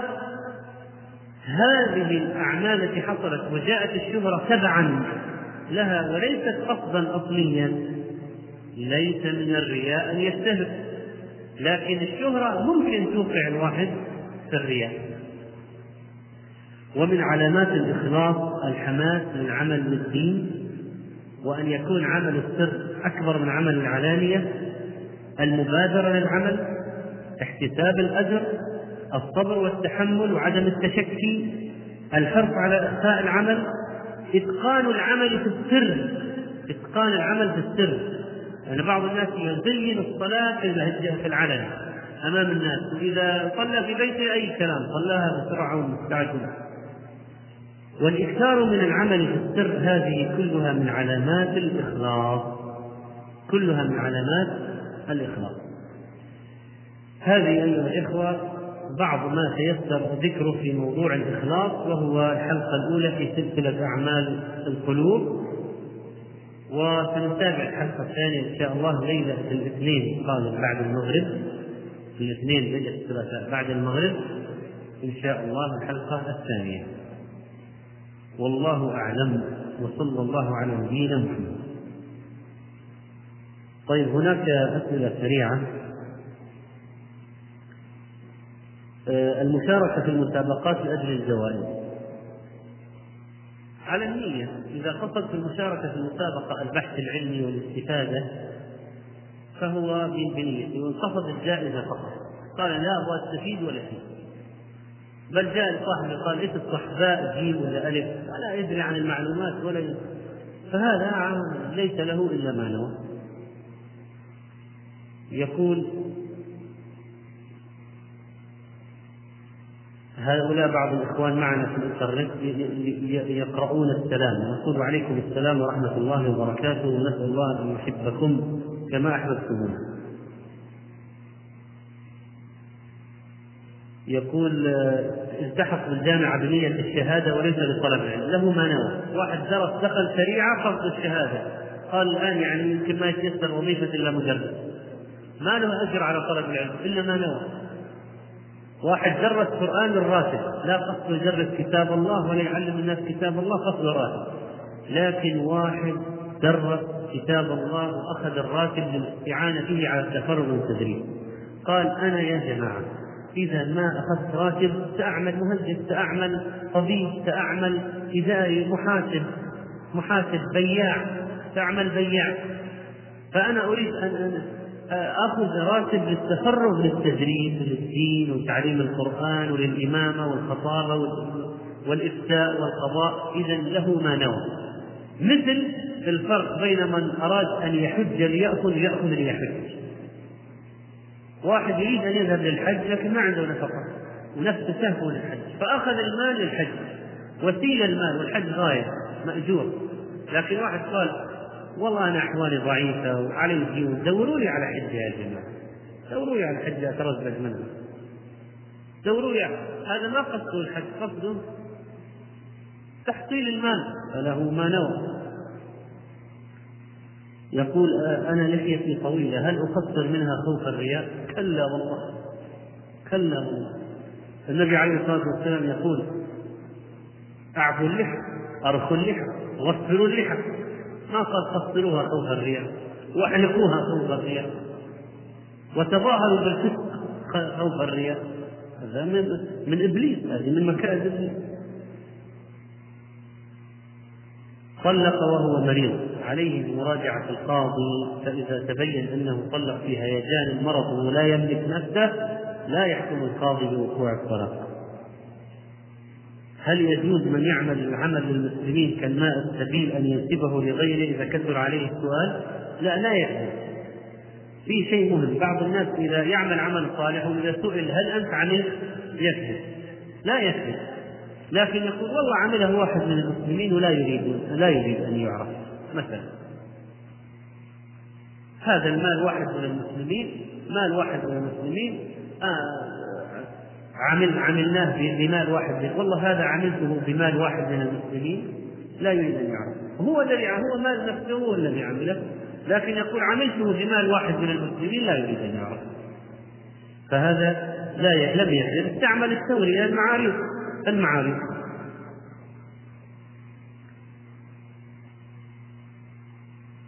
هذه الأعمال التي حصلت وجاءت الشهرة تبعا لها وليست قصدا أصليا ليس من الرياء أن يستهر لكن الشهرة ممكن توقع الواحد في الرياء. ومن علامات الإخلاص الحماس للعمل للدين وأن يكون عمل السر أكبر من عمل العلانية المبادرة للعمل احتساب الأجر الصبر والتحمل وعدم التشكي الحرص على إخفاء العمل إتقان العمل في السر إتقان العمل في السر. يعني بعض الناس يزين الصلاة في العلن أمام الناس. وإذا صلى في بيته أي كلام صلاها بسرعة ومستعجلة والإكثار من العمل في السر هذه كلها من علامات الإخلاص. كلها من علامات الإخلاص. هذه أيها الإخوة بعض ما تيسر ذكره في موضوع الإخلاص وهو الحلقة الأولى في سلسلة أعمال القلوب. وسنتابع الحلقة الثانية إن شاء الله ليلة الاثنين القادم بعد المغرب. الاثنين ليلة الثلاثاء بعد المغرب. إن شاء الله الحلقة الثانية. والله أعلم وصلى الله على نبينا محمد. طيب هناك أسئلة سريعة آه، المشاركة في المسابقات لأجل الجوائز. على النية إذا قصد في المشاركة في المسابقة البحث العلمي والاستفادة فهو بنيته وإن قصد الجائزة فقط. قال لا أبغى أستفيد ولا شيء بل جاء لصاحبه قال إيش الصحباء جيم ولا ألف؟ ولا يدري عن المعلومات ولا يدري. فهذا ليس له إلا ما نوى. يقول هؤلاء بعض الإخوان معنا في الإنترنت يقرؤون السلام. نقول عليكم السلام ورحمة الله وبركاته. ونسأل الله أن يحبكم كما أحببتمونا. يقول آه، التحق بالجامعة بنية الشهادة وليس لطلب العلم له ما نوى. واحد درس دخل شريعة فرض الشهادة. قال الآن يعني يمكن ما يتيسر وظيفة إلا مدرس ما له أجر على طلب العلم إلا ما نوى. واحد درس قرآن الراتب لا قصد يدرس كتاب الله ولا يعلم الناس كتاب الله قصد راتب لكن واحد درس كتاب الله وأخذ الراتب للاستعانة به على التفرغ والتدريب. قال أنا يا جماعة إذا ما أخذت راتب سأعمل مهندس سأعمل طبيب سأعمل إداري محاسب محاسب بياع سأعمل بياع. فأنا أريد أن آخذ راتب للتفرغ للتدريس للدين وتعليم القرآن وللإمامة والخطابة والإفتاء والقضاء. إذا له ما نوى. مثل الفرق بين من أراد أن يحج ليأخذ يأخذ ليحج. واحد يريد أن يذهب للحج لكن ما عنده نفقة. ونفسه تهفو للحج. فأخذ المال للحج. وسيلة المال والحج غاية مأجور. لكن واحد قال والله أنا أحوالي ضعيفة وعلي ديون دوروا لي على حج يا جماعة. دوروا لي على حج أترزق منه دوروا لي هذا ما قصده الحج. قصده تحصيل المال. فله ما نوى. يقول أنا لحيتي طويلة. هل أقصر منها خوف الرياء؟ كلا والله. كلا والله. النبي عليه الصلاة والسلام يقول أعفوا اللحى أرخوا اللحى وفروا اللحى. ما قال قصروها خوف الرياء واحلقوها خوف الرياء وتظاهروا بالفسق خوف الرياء هذا من من إبليس هذه من مكائد إبليس. طلق وهو مريض. عليه بمراجعة القاضي فإذا تبين أنه طلق في هيجان المرض ولا يملك نفسه لا يحكم القاضي بوقوع الطلاق. هل يجوز من يعمل العمل للمسلمين كالماء السبيل أن ينسبه لغيره إذا كثر عليه السؤال؟ لا لا يجوز. في شيء مهم، بعض الناس إذا يعمل عمل صالح وإذا سئل هل أنت عملت؟ يكذب. لا يكذب. لكن يقول والله عمله واحد من المسلمين ولا يريد لا يريد أن يعرف مثلا. هذا المال واحد من المسلمين، مال واحد من المسلمين آه عمل عملناه بمال واحد والله هذا عملته بمال واحد من المسلمين لا يريد أن يعرف هو الذي هو مال نفسه هو الذي عمله. لكن يقول عملته بمال واحد من المسلمين لا يريد أن يعرف فهذا لا لم يحدث استعمل التوريه المعاريض المعاريض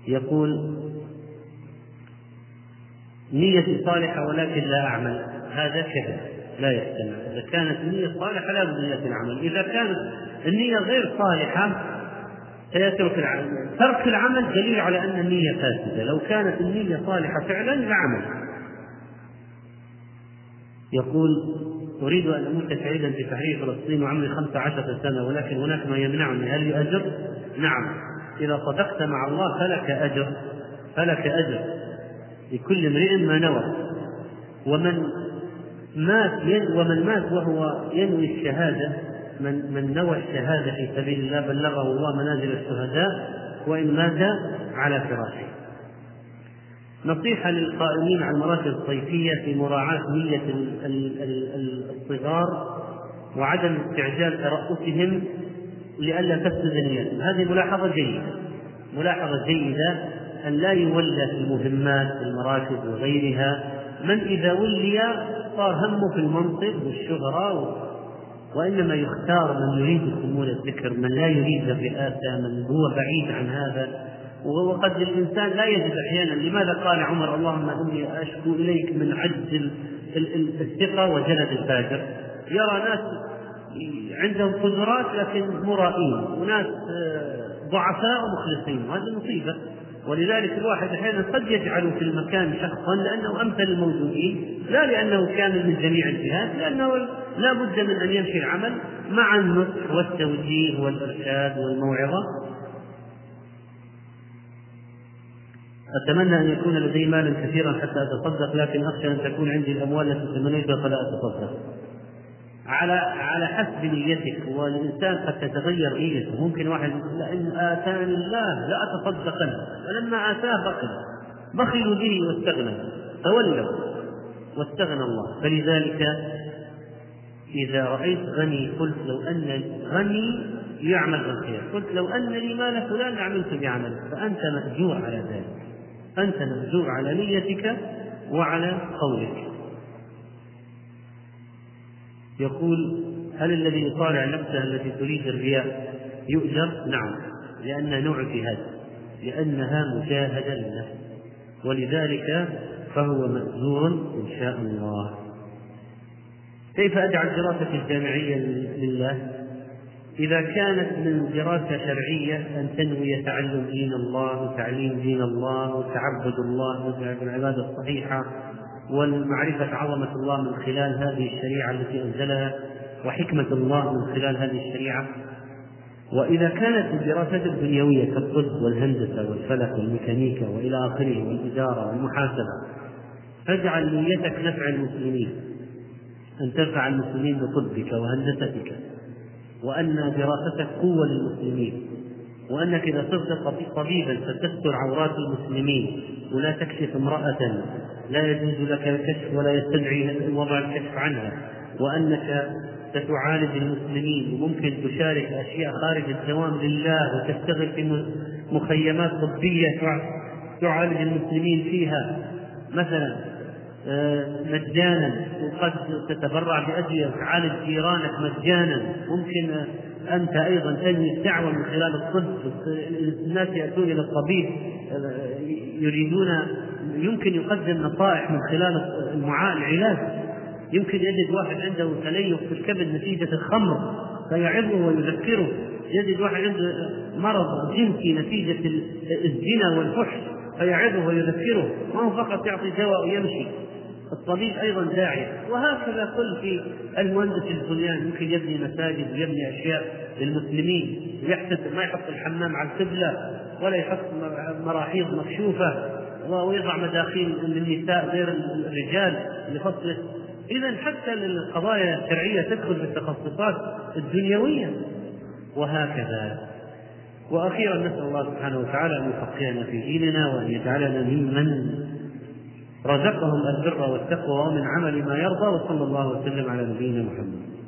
يقول نيتي صالحة ولكن لا أعمل. هذا كذب. لا يحتمل إذا كانت النية صالحة لا بد من العمل. إذا كانت النية غير صالحة سيترك العمل. ترك العمل دليل على أن النية فاسدة. لو كانت النية صالحة فعلا لعمل. يقول أريد أن أموت سعيدا في تحرير فلسطين وعمري خمسة عشرة سنة ولكن هناك ما يمنعني. هل لي أجر؟ نعم. إذا صدقت مع الله فلك أجر. فلك أجر. لكل امرئ ما نوى. ومن مات ومن مات وهو ينوي الشهادة من من نوى الشهادة في سبيل الله بلغه الله منازل الشهداء وإن مات على فراشه. نصيحة للقائمين على المراكز الصيفية في مراعاة نية الصغار وعدم استعجال ترأسهم لئلا تفسد نيتهم، هذه ملاحظة جيدة. ملاحظة جيدة أن لا يولى في المهمات في المراكز وغيرها من إذا ولي صار همه في المنصب والشهرة وإنما يختار من يريد شمول الذكر من لا يريد الرئاسة من هو بعيد عن هذا. وقد الإنسان لا يجد أحيانا. لماذا قال عمر اللهم إني أشكو إليك من عجز الثقة وجلد الفاجر. يرى ناس عندهم قدرات لكن مرائين وناس آه، ضعفاء ومخلصين وهذه مصيبة. ولذلك الواحد أحيانا قد يجعل في المكان شخصا لأنه أمثل الموجودين لا لأنه كامل من جميع الجهات لأنه لا بد من أن يمشي العمل مع النصح والتوجيه والإرشاد والموعظة أتمنى أن يكون لدي مالا كثيرا حتى أتصدق لكن أخشى أن تكون عندي الأموال التي تمنيتها فلا أتصدق. على على حسب نيتك. والإنسان قد تتغير نيته. ممكن واحد لئن آتاني الله لاتصدقن فلما آتاه بخل. بخلوا به واستغنى. تولوا واستغنى الله. فلذلك إذا رأيت غني قلت لو أن غني يعمل بالخير. قلت لو أن لي مال فلان لعملت بعمله فأنت مأجور على ذلك. أنت مأجور على نيتك وعلى قولك. يقول هل الذي يطالع نفسه التي تريد الرياء يؤجر؟ نعم لأنها نوع جهاد لأنها مجاهدة للنفس ولذلك فهو مأجور إن شاء الله كيف أجعل دراستي الجامعية لله؟ إذا كانت من دراسة شرعية أن تنوي تعلم دين الله وتعليم دين الله وتعبد الله بالعبادة الصحيحة والمعرفة عظمة الله من خلال هذه الشريعة التي أنزلها وحكمة الله من خلال هذه الشريعة. وإذا كانت الدراسات الدنيوية كالطب والهندسة والفلك والميكانيكا وإلى آخره والإدارة والمحاسبة فاجعل نيتك نفع المسلمين أن تنفع المسلمين بطبك وهندستك وأن دراستك قوة للمسلمين. وأنك إذا صرت طبيبا ستستر عورات المسلمين ولا تكشف امرأة لا يجوز لك الكشف ولا يستدعي وضع الكشف عنها وأنك ستعالج المسلمين وممكن تشارك أشياء خارج الدوام لله وتشتغل في مخيمات طبية تعالج المسلمين فيها. مثلا آه، مجانا وقد تتبرع بأدوية تعالج جيرانك مجانا. ممكن أنت أيضا تنمي الدعوة من خلال الطب. الناس يأتون إلى الطبيب يريدون يمكن يقدم نصائح من خلال العلاج. يمكن يجد واحد عنده تليف في الكبد نتيجة الخمر فيعظه ويذكره. يجد واحد عنده مرض جنسي نتيجة الزنا والفحش فيعظه ويذكره. ما هو فقط يعطي دواء ويمشي. الطبيب أيضا داعيه وهكذا كل في المهندس البنيان ممكن يبني مساجد ويبني أشياء للمسلمين ويحتسب ما يحط الحمام على القبلة ولا يحط مراحيض مكشوفة ويضع مداخيل للنساء غير الرجال لفصل اذا حتى القضايا الشرعية تدخل في التخصصات الدنيوية. وهكذا. وأخيرا نسأل الله سبحانه وتعالى أن يفقهنا في ديننا وأن يجعلنا ممن رزقهم البر والتقوى ومن عمل ما يرضى وصلى الله وسلم على نبينا محمد.